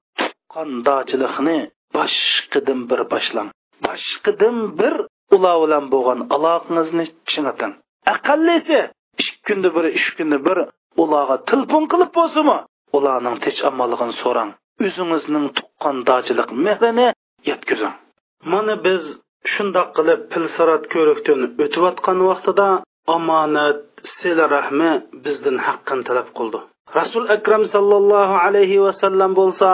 qandochilikni boshqidim bir boshlang. Boshqidim bir ular bilan bo'lgan aloqangizni chiniting aqallisi ikki kunda bir uch kunda bir ularga telefon qilib bo'lsinmi? Ularning tinch amalligini so'rang. O'zingizning tuqqandochilik mehrini yetkazing. Mana biz shundoq qilib pilsirat ko'rikdan o'tayotgan vaqtida omonat sila rahmi bizdan haqqini talab qildi. Rasul akram sallallohu alayhi vasallam bo'lsa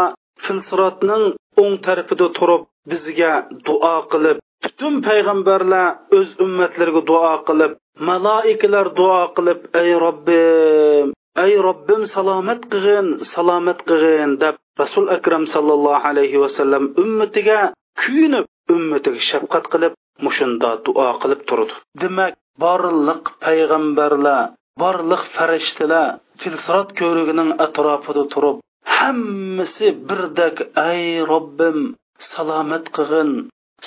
filsirotning o'ng tarafida turib bizga duo qilib butun payg'ambarlar o'z ummatlariga duo qilib maloikalar duo qilib ey robbim ey robbim salomat qilg'in salomat qilg'in deb rasul akram sallallohu alayhi vasallam ummatiga kuyinib ummatiga shafqat qilib mushunda duo qilib turdi. Demak borliq payg'ambarlar borliq farishtalar filsirot ko'rigining atrofida turib hammasi birdak ey robbim salomat qilg'in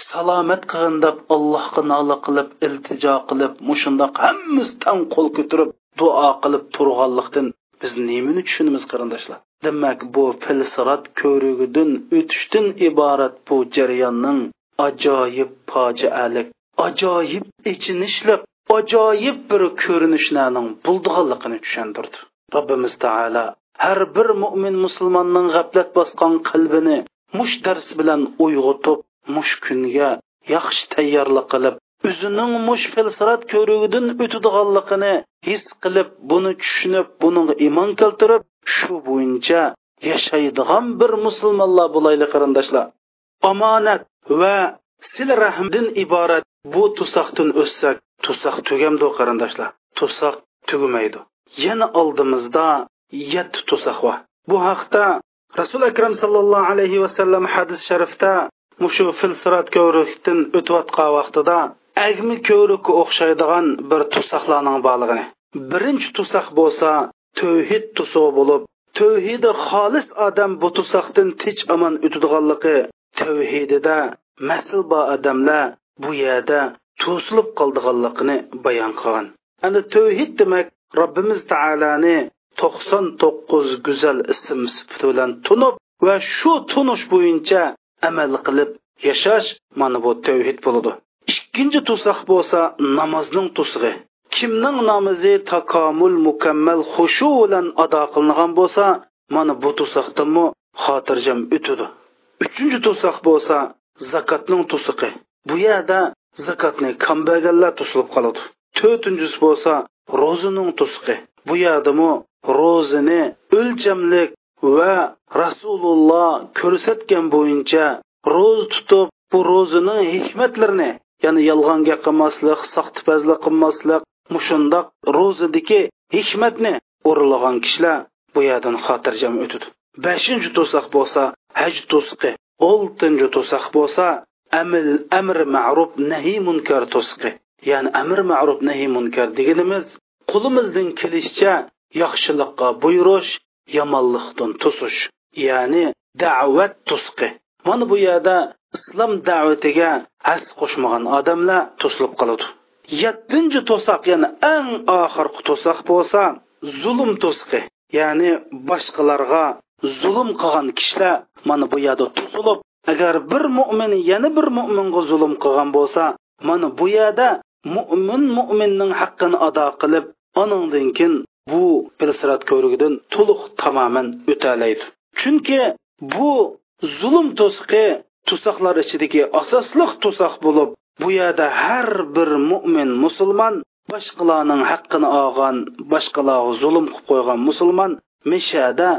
salomat qilg'in deb allohga nola qilib iltijo qilib mushundoq hammasi tan qo'l ko'tarib duo qilib turganlikdan biz nimani tushunamiz qarindoshlar? Demak bu filsirat ko'rigidan o'tishdan iborat bu jarayonning ajoyib fojialik ajoyib ichinishliq ajoyib bir ko'rinishlarning bo'ldiganligini tushundirdi robbimiz taolo har bir mo'min musulmonning g'aflat bosgan qalbini mush dars bilan uyg'otib mush kunga yaxshi tayyorlik qilib o'zining mush filsirat ko'rigidan o'tadiganligini his qilib buni tushunib buning iymon keltirib shu bo'yicha yashaydigan bir musulmonlar bo'laylik qarindoshlar. Omonat va sil rahmdan iborat bu tusoqdan o'ssak tusoq tugamdi qarindoshlar. Tusoq tugamaydi. Yana oldimizda yetti tusoq bor. Bu haqda rasul akram sallallohu alayhi vasallam hadis sharifda mushu filsirat ko'rikdan o'tayotgan vaqtida agmi ko'rikka o'xshaydigan bir tusoqlarning borligini. Birinchi tusoq bo'lsa tavhid tusoq bo'lib tavhidi xolis odam bu tusoqdan tinch omon o'tadiganligi tavhidida masl bor odamlar bu yerda to'silib qoldiganligini bayon qilgan. Ana tavhid demak robbimiz taoloni to'qson to'qqiz go'zal ism sifati bilan tunib va shu tunish bo'yicha amal qilib yashash mana bu tavhid bo'ladi. Ikkinchi to'siq bo'lsa namozning to'sig'i kimning namozi takomul mukammal xushu bilan ado qilingan bo'lsa mana bu to'siqdanmi xotirjam o'tadi. Uchinchi to'siq bo'lsa zakotning to'siqi. Bu yerda zakotni kambag'allar to'silib qoladi. To'rtinchisi bo'lsa ro'zining to'siqi. Bu yerdami ro'zini o'lchamlik va rasululloh ko'rsatgan bo'yicha ro'za tutib bu ro'zining hikmatlarini ya'ni yolg'onga qilmaslik soxtipazlik qilmaslik mushundoq ro'zadagi hikmatni o'rinlagan kishilar bu yerdan xotirjam o'tadi. Beshinchi to'siq bo'lsa haj to'siqi oltinchi to'saq bo'lsa amil amr ma'ruf nahiy munkar to'sqi ya'ni amr ma'ruf nahiy munkar deganimiz qo'limizdan kelishicha yaxshilikqa buyurish yomonlikdan to'sish ya'ni da'vat to'sqi mana bu yerda islom da'vatiga as qo'shmagan odamlar to'silib qoladi yettinchi to'saq ya'ni eng oxirgi to'saq bo'lsa zulm to'sqi ya'ni boshqalarga zulm qilgan kishilar mana bu yerda tuzilib agar bir mo'min yana bir mo'minga zulm qilgan bo'lsa mana bu yerda mo'min mo'minning haqqini ado qilib anandan keyin bu pilsirat ko'rigidan to'liq tamoman o'talaydi. Chunki bu zulm to'siqi to'saqlar ichidagi asosli to'saq bo'lib bu yerda har bir mo'min musulmon boshqalarning haqqini olgan boshqalarga zulm qilib qo'ygan musulmon mishada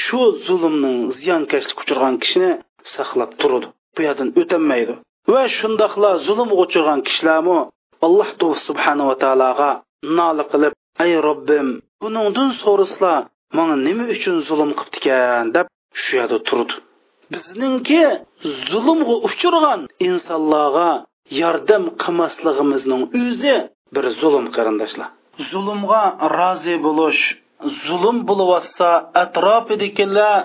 shu zulmning ziyonkashlik uchirgan kishini saqlab turadi bu yerdan o'tolmaydi va shundoqla zulmga uchirgan kishilarmi alloh subhanava taologa nola qilib ey robbim buningdan so'raslar manga nima uchun zulm qilibdikan deb shu yerda turdi. Bizningki zulmga uchirgan insonlarga yordam qilmasligimizning o'zi bir zulm qarindoshlar. Zulmga rozi bo'lish zulm bo'layotsa atrofidagilar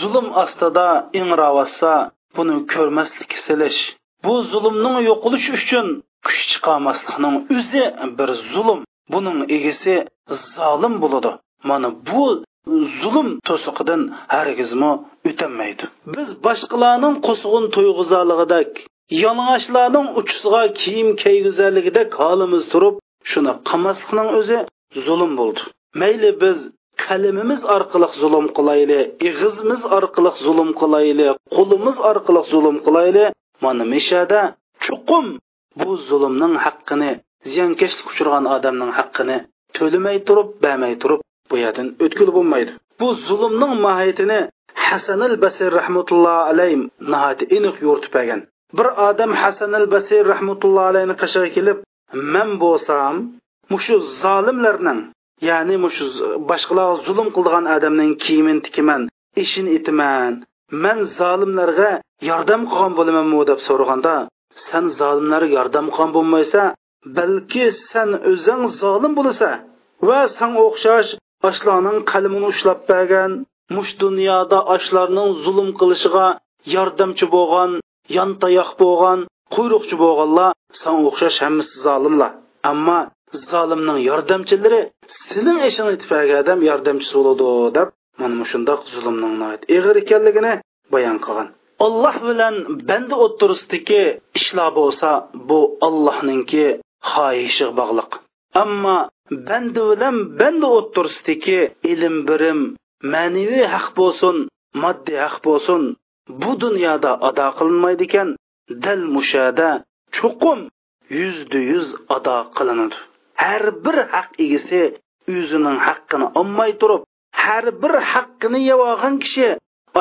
zulm ostida ingravotsa buni ko'rmaslik silish. Bu zulmning yo'qolishi uchun kuch chiqarmaslikning o'zi bir zulm. Buning egasi zolim bo'ladi. Mana bu zulm to'siqidan hargizmi o'tolmaydi biz boshqalarning qo'sg'in to'yg'izarligidek yalang'ochlarning uchisiga kiyim kiygizarligidek holimiz turib shuni qilmaslikning o'zi zulm bo'ldi. Mayli biz qalamimiz orqali zulm qilayli ig'izimiz orqali zulm qilayli qo'limiz orqali zulm qilayli mana mishada chuqum bu zulmning haqqini ziyonkashlik uchirgan odamning haqqini to'lamay turib bermay turib bu yerdan o'tkul bo'lmaydi. Bu zulmning mohiyatini hasan al basir rahmatullohi alayhi nihoyat aniq yo'ritib bergan. Bir odam hasan al basir rahmatullohi alayhi qashiga kelib man bo'lsam mushu zolimlarning ya'ni mushu boshqalarga zulm qildigan odamning kiyimini tikiman ishini itiman. Man zolimlarga yordam qilgan bo'lamanmi deb so'raganda san zolimlarga yordam qilgan bo'lmaysa balki san o'zing zolim bo'lsa va san o'xshash oshlarning qalamini ushlab bergan mush dunyoda oshlarning zulm qilishiga yordamchi bo'lgan yontayoq bo'lgan quyruqchi bo'lganlar san o'xshash hammasi zolimlar. Ammo zolimning yordamchilari sening ishingni tifaga odam yordamchisi bo'ladi deb mana shundoq zulmning ig'ir ekanligini bayon qilgan. Olloh bilan banda o'ttirisidagi ishlar bo'lsa bu ollohninki xohishi bog'liq. Ammo banda bilan banda o'ttirisidagi ilm birim ma'naviy haq bo'lsin moddiy haq bo'lsin bu dunyoda ado qilinmaydi ekan dal mushada chuqum yuzda yuz ado qilinadi har bir haq egasi o'zining haqqini olmay turib har bir haqqini yeb olgan kishi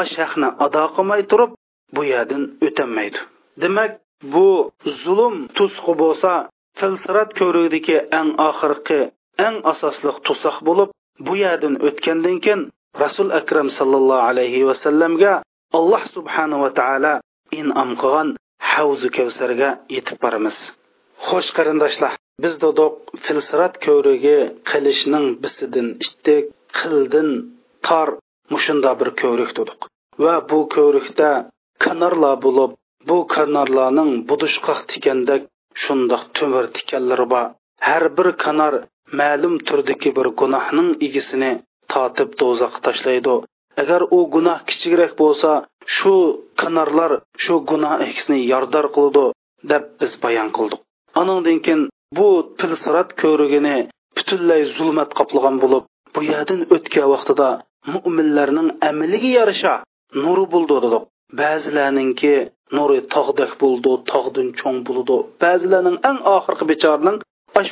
osh haqni ado qilmay turib bu yerdan o'tolmaydi demak bu zulm tusqi bo'lsa filsirat ko'rigidagi eng oxirgi eng asosli tusoq bo'lib bu yerdan o'tgandan keyin rasul akram sallallohu alayhi vasallamga alloh subhanava taolo inom qilgan havzi kavsarga yetib boramiz. Xo'sh qarindoshlar biz dedik filsirat ko'rigi qilishning bisidan ittik qildin tor mushunda bir ko'rik dedik va bu ko'rikda kanarlar bo'lib bu kanarlarning budushqoq tikandek shundoq tumir tikanlari bor. Har bir kanar ma'lum turdagi bir gunohning egisini totib do'zaxga tashlaydi. Agar u gunoh kichikroq bo'lsa shu kanarlar shu gunoh egisini yordar qiladi deb biz bayon qildik. Anandan keyin bu tilsirat ko'rigini butunlay zulmat qoplagan bo'lib bu yerdan o'tgan vaqtida mo'minlarning amaliga yarasha nuri bo'ldi dedik. Ba'zilarninki nuri tog'dak bo'ldi tog'dan cho'ng bo'ldi. Ba'zilarning eng oxirgi bechorning ash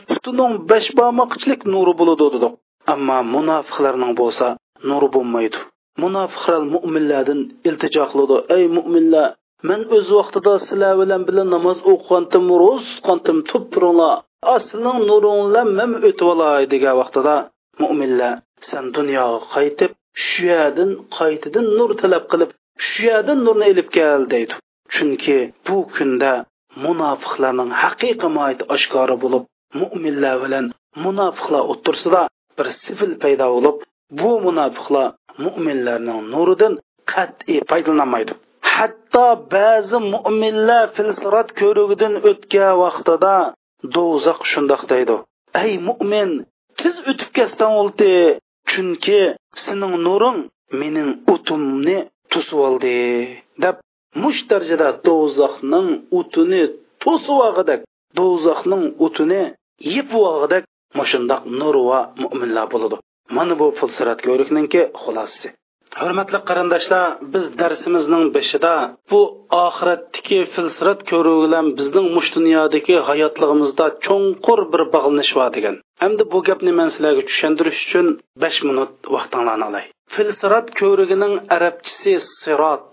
besh barmoqchilik nuri bo'ldi dedik. Ammo munofiqlarning bo'lsa nuri bo'lmaydi. Munofiqlar mo'minlardan iltijo qiladi ey mo'minlar man o'z vaqtida sizlar bilan birga namoz o'qigandim ro'z tutgandim turib turinglar. Aslining nuringlar man o'tib olay degan vaqtida mo'minlar san dunyoga qaytib shu yerdan qaytadan nur talab qilib shu yerdan nurni ilib kel deydi. Chunki bu kunda munofiqlarning haqiqiy moiti oshkora bo'lib mo'minlar bilan munofiqlar o'tirsida bir sifil paydo bo'lib bu munofiqlar mo'minlarning nuridan qat'iy foydalanmaydi. Hatto ba'zi mo'minlar filsirat ko'rigidan o'tgan vaqtida do'zax shundoq deydi. Ey mo'min tez o'tib ketsan o'ldi. Chunki sening nuring mening o'timni to'sib oldi deb mush darajada do'zaxning o'tini to'sib olg'idak do'zaxning o'tini yepib olg'idak mushundoq nur va mo'minlar bo'ladi. Mana bu filsirat ko'rikninki xulosasi hurmatli qarindoshlar biz darsimizning beshida bu oxiratdagi filsirat ko'ruv bilan bizning mush dunyodagi hayotligimizda cho'nqur bir bog'lanish bor degan. Hamda bu gapni men sizlarga tushuntirish uchun besh minut vaqtinglarni olay filsirat ko'rigining arabchisi sirot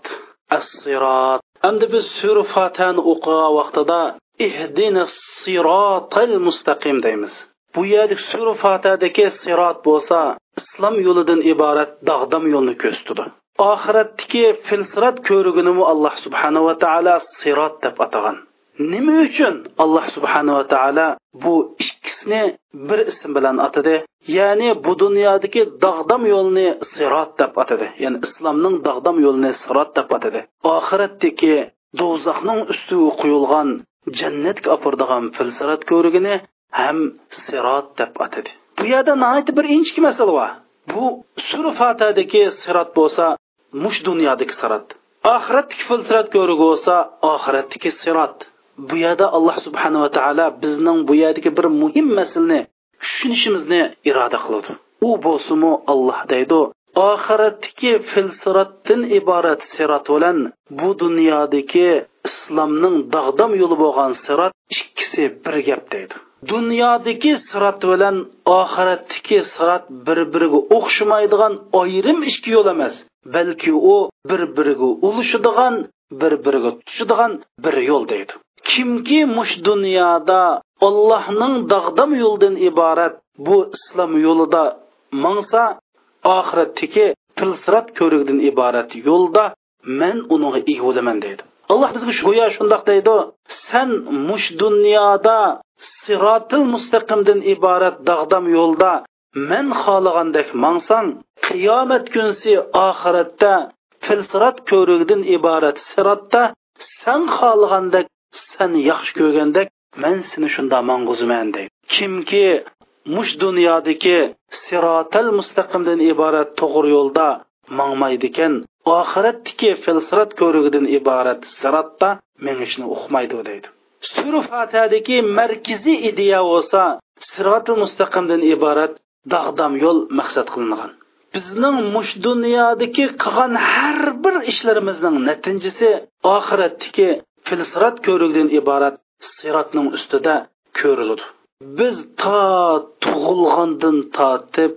as sirot endi biz sura fatani o'qigan vaqtida ihdina sirotal mustaqim deymiz. Bu yerda sura fatadagi sirot bo'lsa islom yo'lidan iborat dag'dam yo'lni ko'rsatdi. Oxiratdagi filsirat ko'riginimi alloh subhanava taolo sirot deb atagan. Nima uchun alloh subhanava taolo bu ikkisini bir ism bilan atadi? Ya'ni bu dunyodagi dag'dam yo'lni sirot deb atadi. Ya'ni islomning dag'dam yo'lini sirot deb atadi. Oxiratdagi do'zaxning ustiga quyilgan jannatga opirdigan filsirat ko'rigini ham sirot deb atadi. Bu yerda nihoyatda bir inchki masala bor. Bu sura fatadagi sirat bo'lsa mush dunyodagi sirat. Oxiratdagi filsirat ko'rigi bo'lsa oxiratdagi sirat. Bu yerda alloh subhanava taolo bizning bu yerdagi bir muhim masalani tushunishimizni iroda qiladi. U bo'lsimi olloh deydi oxiratdagi filsiratdan iborat sirat bilan bu dunyodagi islomning dag'dam yo'li bo'lgan sirat ikkisi bir gap deydi. Dunyodagi sirat bilan oxiratdagi sirat bir biriga o'xshamaydigan ayrim ikki yo'l emas balki u bir biriga ulushadigan bir biriga tushadigan bir yo'l deydi. Kimki mush dunyoda allohning dag'dam yo'lidan iborat bu islom yo'lida mangsa oxiratdagi tilsirat ko'rigdan iborat yo'lda men unga ega bo'laman deydi. Alloh bizga go'yo shundoq deydi. San mush dunyoda sirotil mustaqimdan iborat dag'dam yo'lda men xohlagandek mangsang qiyomat kunsi oxiratda filsirat ko'rigidan iborat sirotda san xohlagandek san yaxshi ko'rgandek men seni shunda mang'uzman deydi kimki mush dunyodagi sirotal mustaqimdan iborat to'g'ri yo'lda mangmaydikan oxiratdiki filsirat ko'rigidan iborat sirotda mengishni uqmaydi deydi. Sura fatadagi markaziy ideya bo'lsa sirotil mustaqimdan iborat dag'dam yo'l maqsad qilingan. Bizning mush dunyodagi qilgan har bir ishlarimizning natijasi oxiratdagi filsirat ko'rigdan iborat sirotning ustida ko'riladi. Biz to tug'ilgandan tortib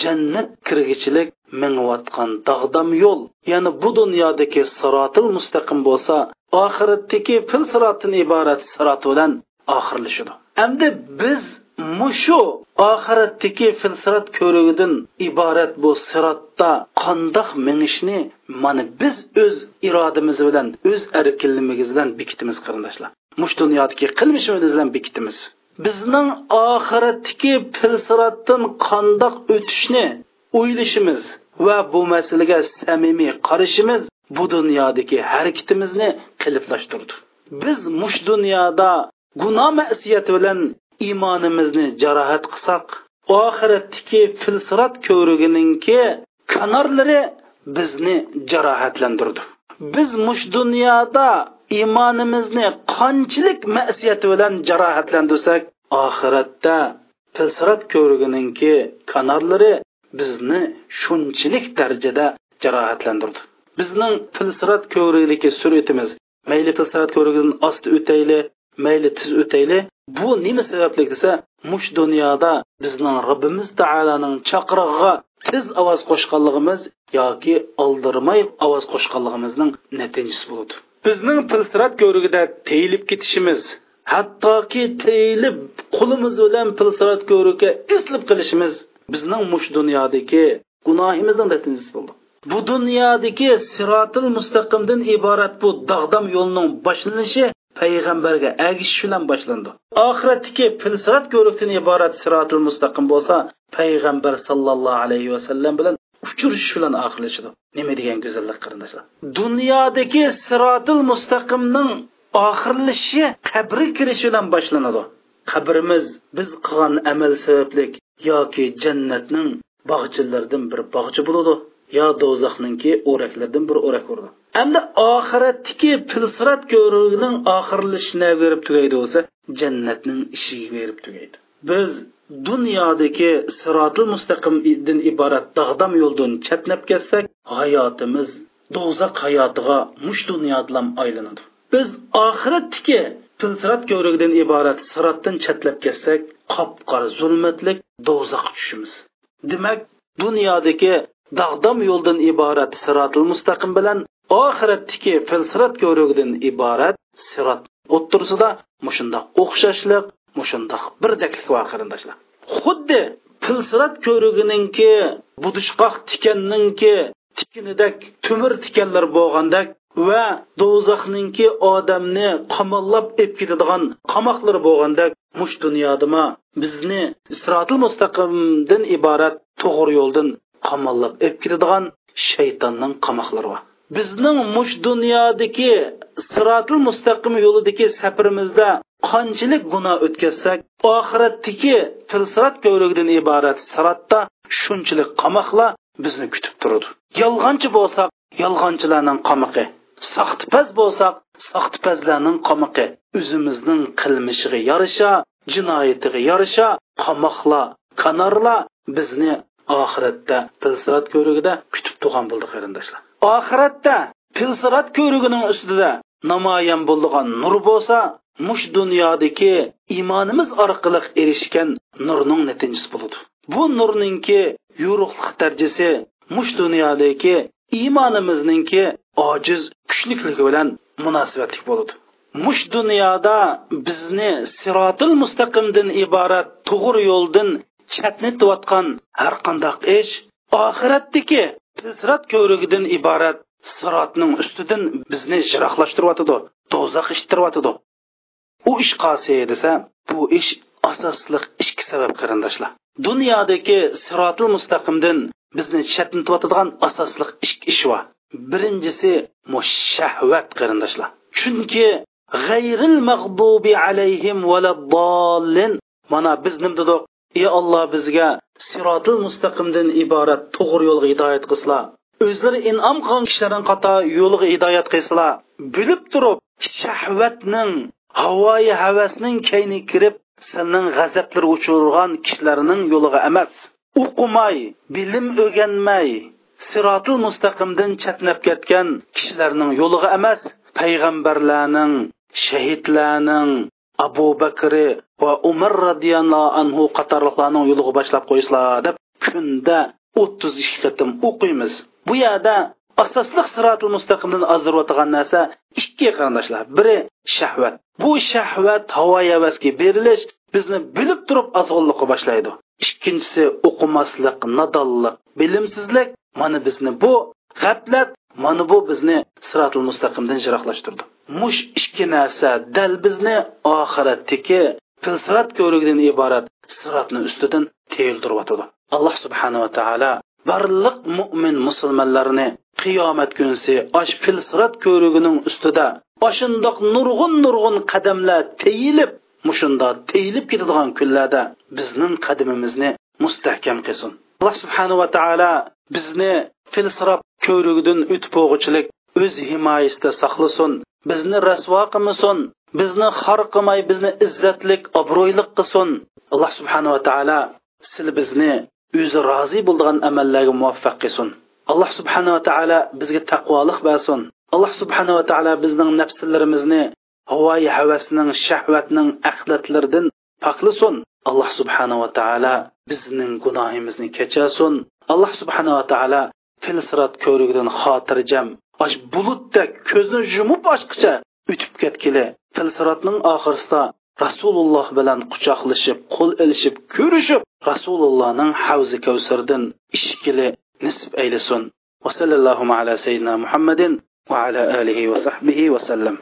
jannat kirgichilik mingayotgan dag'dam yo'l ya'ni bu dunyodagi sirotil mustaqim bo'lsa oxiratdagi fil sirotdan iborat siroti bilan oxirlashadi endi biz mushu oxiratdagi filsirat ko'rigidan iborat bu sirotda qandoq minishni mana biz o'z irodamiz bilan o'z erkinligimiz bilan bekitimiz qarindoshlar. Mush dunyodagi qilmishimiz bilan bekitimiz. Bizning oxiratdagi filsiratdan qandoq o'tishni o'ylashimiz va bu masalaga samimiy qarashimiz bu dunyodagi harakatimizni qiliflashtirdi. Biz mush dunyoda gunoh masiyat bilan iymonimizni jarohat qilsak oxiratdagi filsirat ko'rigininki kanarlari bizni jarohatlantirdi. Biz mush dunyoda iymonimizni qanchalik masiyati bilan jarohatlantirsak oxiratda filsirat ko'rigininki kanarlari bizni shunchalik darajada jarohatlantirdi. Bizning filsirat ko'rigidagi suratimiz mayli filsirat ko'rigidan osti o'tayli mayli tiz o'tayli. Bu nima sababli desa mush dunyoda bizning robbimiz taoloning chaqirig'iga tiz ovoz qo'shganligimiz yoki oldirmay ovoz qo'shganligimizning natijasi bo'ladi bizning filsirat ko'rigida teyilib ketishimiz hattoki teyilib qo'limiz bilan filsirat ko'rigga islib qilishimiz bizning mush dunyodagi gunohimizning natijasi bo'ldi. Bu dunyodagi sirotil mustaqimdan iborat bu dog'dam yo'lning boshlanishi payg'ambarga agishish bilan boshlandi. Oxiratdagi filsirat ko'rikdan iborat sirotil mustaqim bo'lsa payg'ambar sallallohu alayhi vasallam bilan uchrashish bilan oxirlashadi nima degan go'zallik qarindoshlar dunyodagi sirotil mustaqimning oxirlashi qabri kirish bilan boshlanadi. Qabrimiz biz qilgan amal sabablik yoki jannatning bog'chilaridan bir bog'cha bo'ladi. Yo do'zaxninki o'raklardan bir o'rak urdi. Endi oxiratdagi pilsirat ko'rigining oxirlashini berib tugaydi bo'lsa jannatning ishiga berib tugaydi. Biz dunyodagi sirotil mustaqimdan iborat dag'dam yo'ldan chatnab ketsak hayotimiz do'zax hayotiga mush dunyodan aylanadi. Biz oxiratdagi pilsirat ko'rigidan iborat sirotdan chatlab ketsak qop qora zulmatlik do'zax tushimiz. Demak dunyodagi dag'dam yo'ldan iborat sirotil mustaqim bilan oxiratdiki filsirat ko'rigidan iborat sirot o'ttirsida mushundoq o'xshashliq mushundoq birdaklik va qarindoshlar xuddi filsirat ko'rigininki budishqoq tikanninki tikinidek tumir tikanlar bo'lgandek va do'zaxninki odamni qamollab ep ketadigan qamoqlar bo'lgandek mush dunyodama bizni sirotil mustaqimdan iborat to'g'ri yo'ldan qamollab olib kiradigan shaytonning qamoqlari bor. Bizning mush dunyodagi sirotil mustaqim yo'lidagi safarimizda qanchalik gunoh o'tkazsak oxiratdagi tilsirat ko'rigidan iborat siratda shunchalik qamoqlar bizni kutib turadi. Yolg'onchi bo'lsak yolg'onchilarning qamoqi. Saxtipaz bo'lsak saxtipazlarning qamoqi. O'zimizning qilmishiga yarasha jinoyatiga yarasha qamoqlar kanarlar bizni oxiratda tilsirat ko'rigida kutib turgan bo'ldi qarindoshlar. Oxiratda tilsirat ko'rigining ustida namoyon bo'lgan nur bo'lsa mush dunyodagi iymonimiz orqali erishgan nurning natijasi bo'ladi. Bu nurningki yo'riqlik darajasi mush dunyodagi iymonimizningki ojiz kuchlikligi bilan munosabatlik bo'ladi. Mush dunyoda bizni sirotil mustaqimdan iborat to'g'ri yo'ldan chatnatayotgan har qandoq ish oxiratdiki sirat ko'rigidan iborat sirotning ustidan bizni jiroqlashtiryotidi do'zax ishtiryotidi u ish qasi desa bu ish asosliq ikki sabab qarindoshlar. Dunyodagi sirotil mustaqimdan bizni chatnatayotadigan asosliq ikki ish bor birinchisi mushahvat qarindoshlar. Chunki g'ayril mag'dubi alayhim valaddallin mana biz nima dedik ey olloh bizga sirotil mustaqimdan iborat to'g'ri yo'lga hidoyat qilsinlar o'zlari in'om qilgan kishilarning qator yo'liga hidoyat qilsinlar bilib turib shahvatning havoyi havasning kayni kirib sening g'azablar uchirgan kishilarning yo'liga emas. O'qimay bilim o'rganmay sirotil mustaqimdan chatnab ketgan kishilarning yo'liga emas. Payg'ambarlarning shahidlarning abu bakri va umar roziyallohu anhu qatorliqlarning yo'liga boshlab qo'yishlar deb kunda o'ttiz ikki qatim o'qiymiz. Bu yerda asosliq sirotil mustaqimdan ozdirayotgan narsa ikki qarindoshlar. Biri shahvat. Bu shahvat havo havasga berilish bizni bilib turib ozg'inlikqa boshlaydi. Ikkinchisi o'qimaslik nodonlik bilimsizlik. Mana bizni bu g'aflat mana bu bizni sirotil mustaqimdan jiroqlashtirdi mush ikki narsa dal bizni oxiratdagi tilsirat ko'rigidan iborat siratni ustidan teyiltiryotidi alloh subhanava taolo barliq mo'min musulmonlarni qiyomat kunsi osh filsirat ko'rigining ustida oshundoq nurg'un nurg'un qadamlar teyilib mushundoq teyilib ketadigan kunlarda bizning qadamimizni mustahkam qilsin. Alloh subhanava taolo bizni filsirat ko'rigidan o'tib o'g'ichilik o'z himoyasida saqlasin bizni rasvo qilmasin bizni xor qilmay bizni izzatlik obro'ylik qilsin. Alloh subhanava taolo sil bizni o'zi rozi bo'ldigan amallarga muvaffaq qilsin. Alloh subhanava taolo bizga taqvolik bersin. Alloh subhanava taolo bizning nafslarimizni havoyi havasning shahvatning axlatlaridan poklasin alloh subhanava taolo bizning gunohimizni kechirsin alloh subhanava taolo filsirat ko'rigidan xotirjam aş bulutdek ko'zni yumib ochqicha o'tib ketgili filsiratning oxirsida rasululloh bilan quchoqlashib qo'l ilishib ko'rishib rasulullohning havzi kavsardan ishkili nisb aylasin va sallallohu ala sayyidina muhammadin va ala alihi va sahbihi va sallam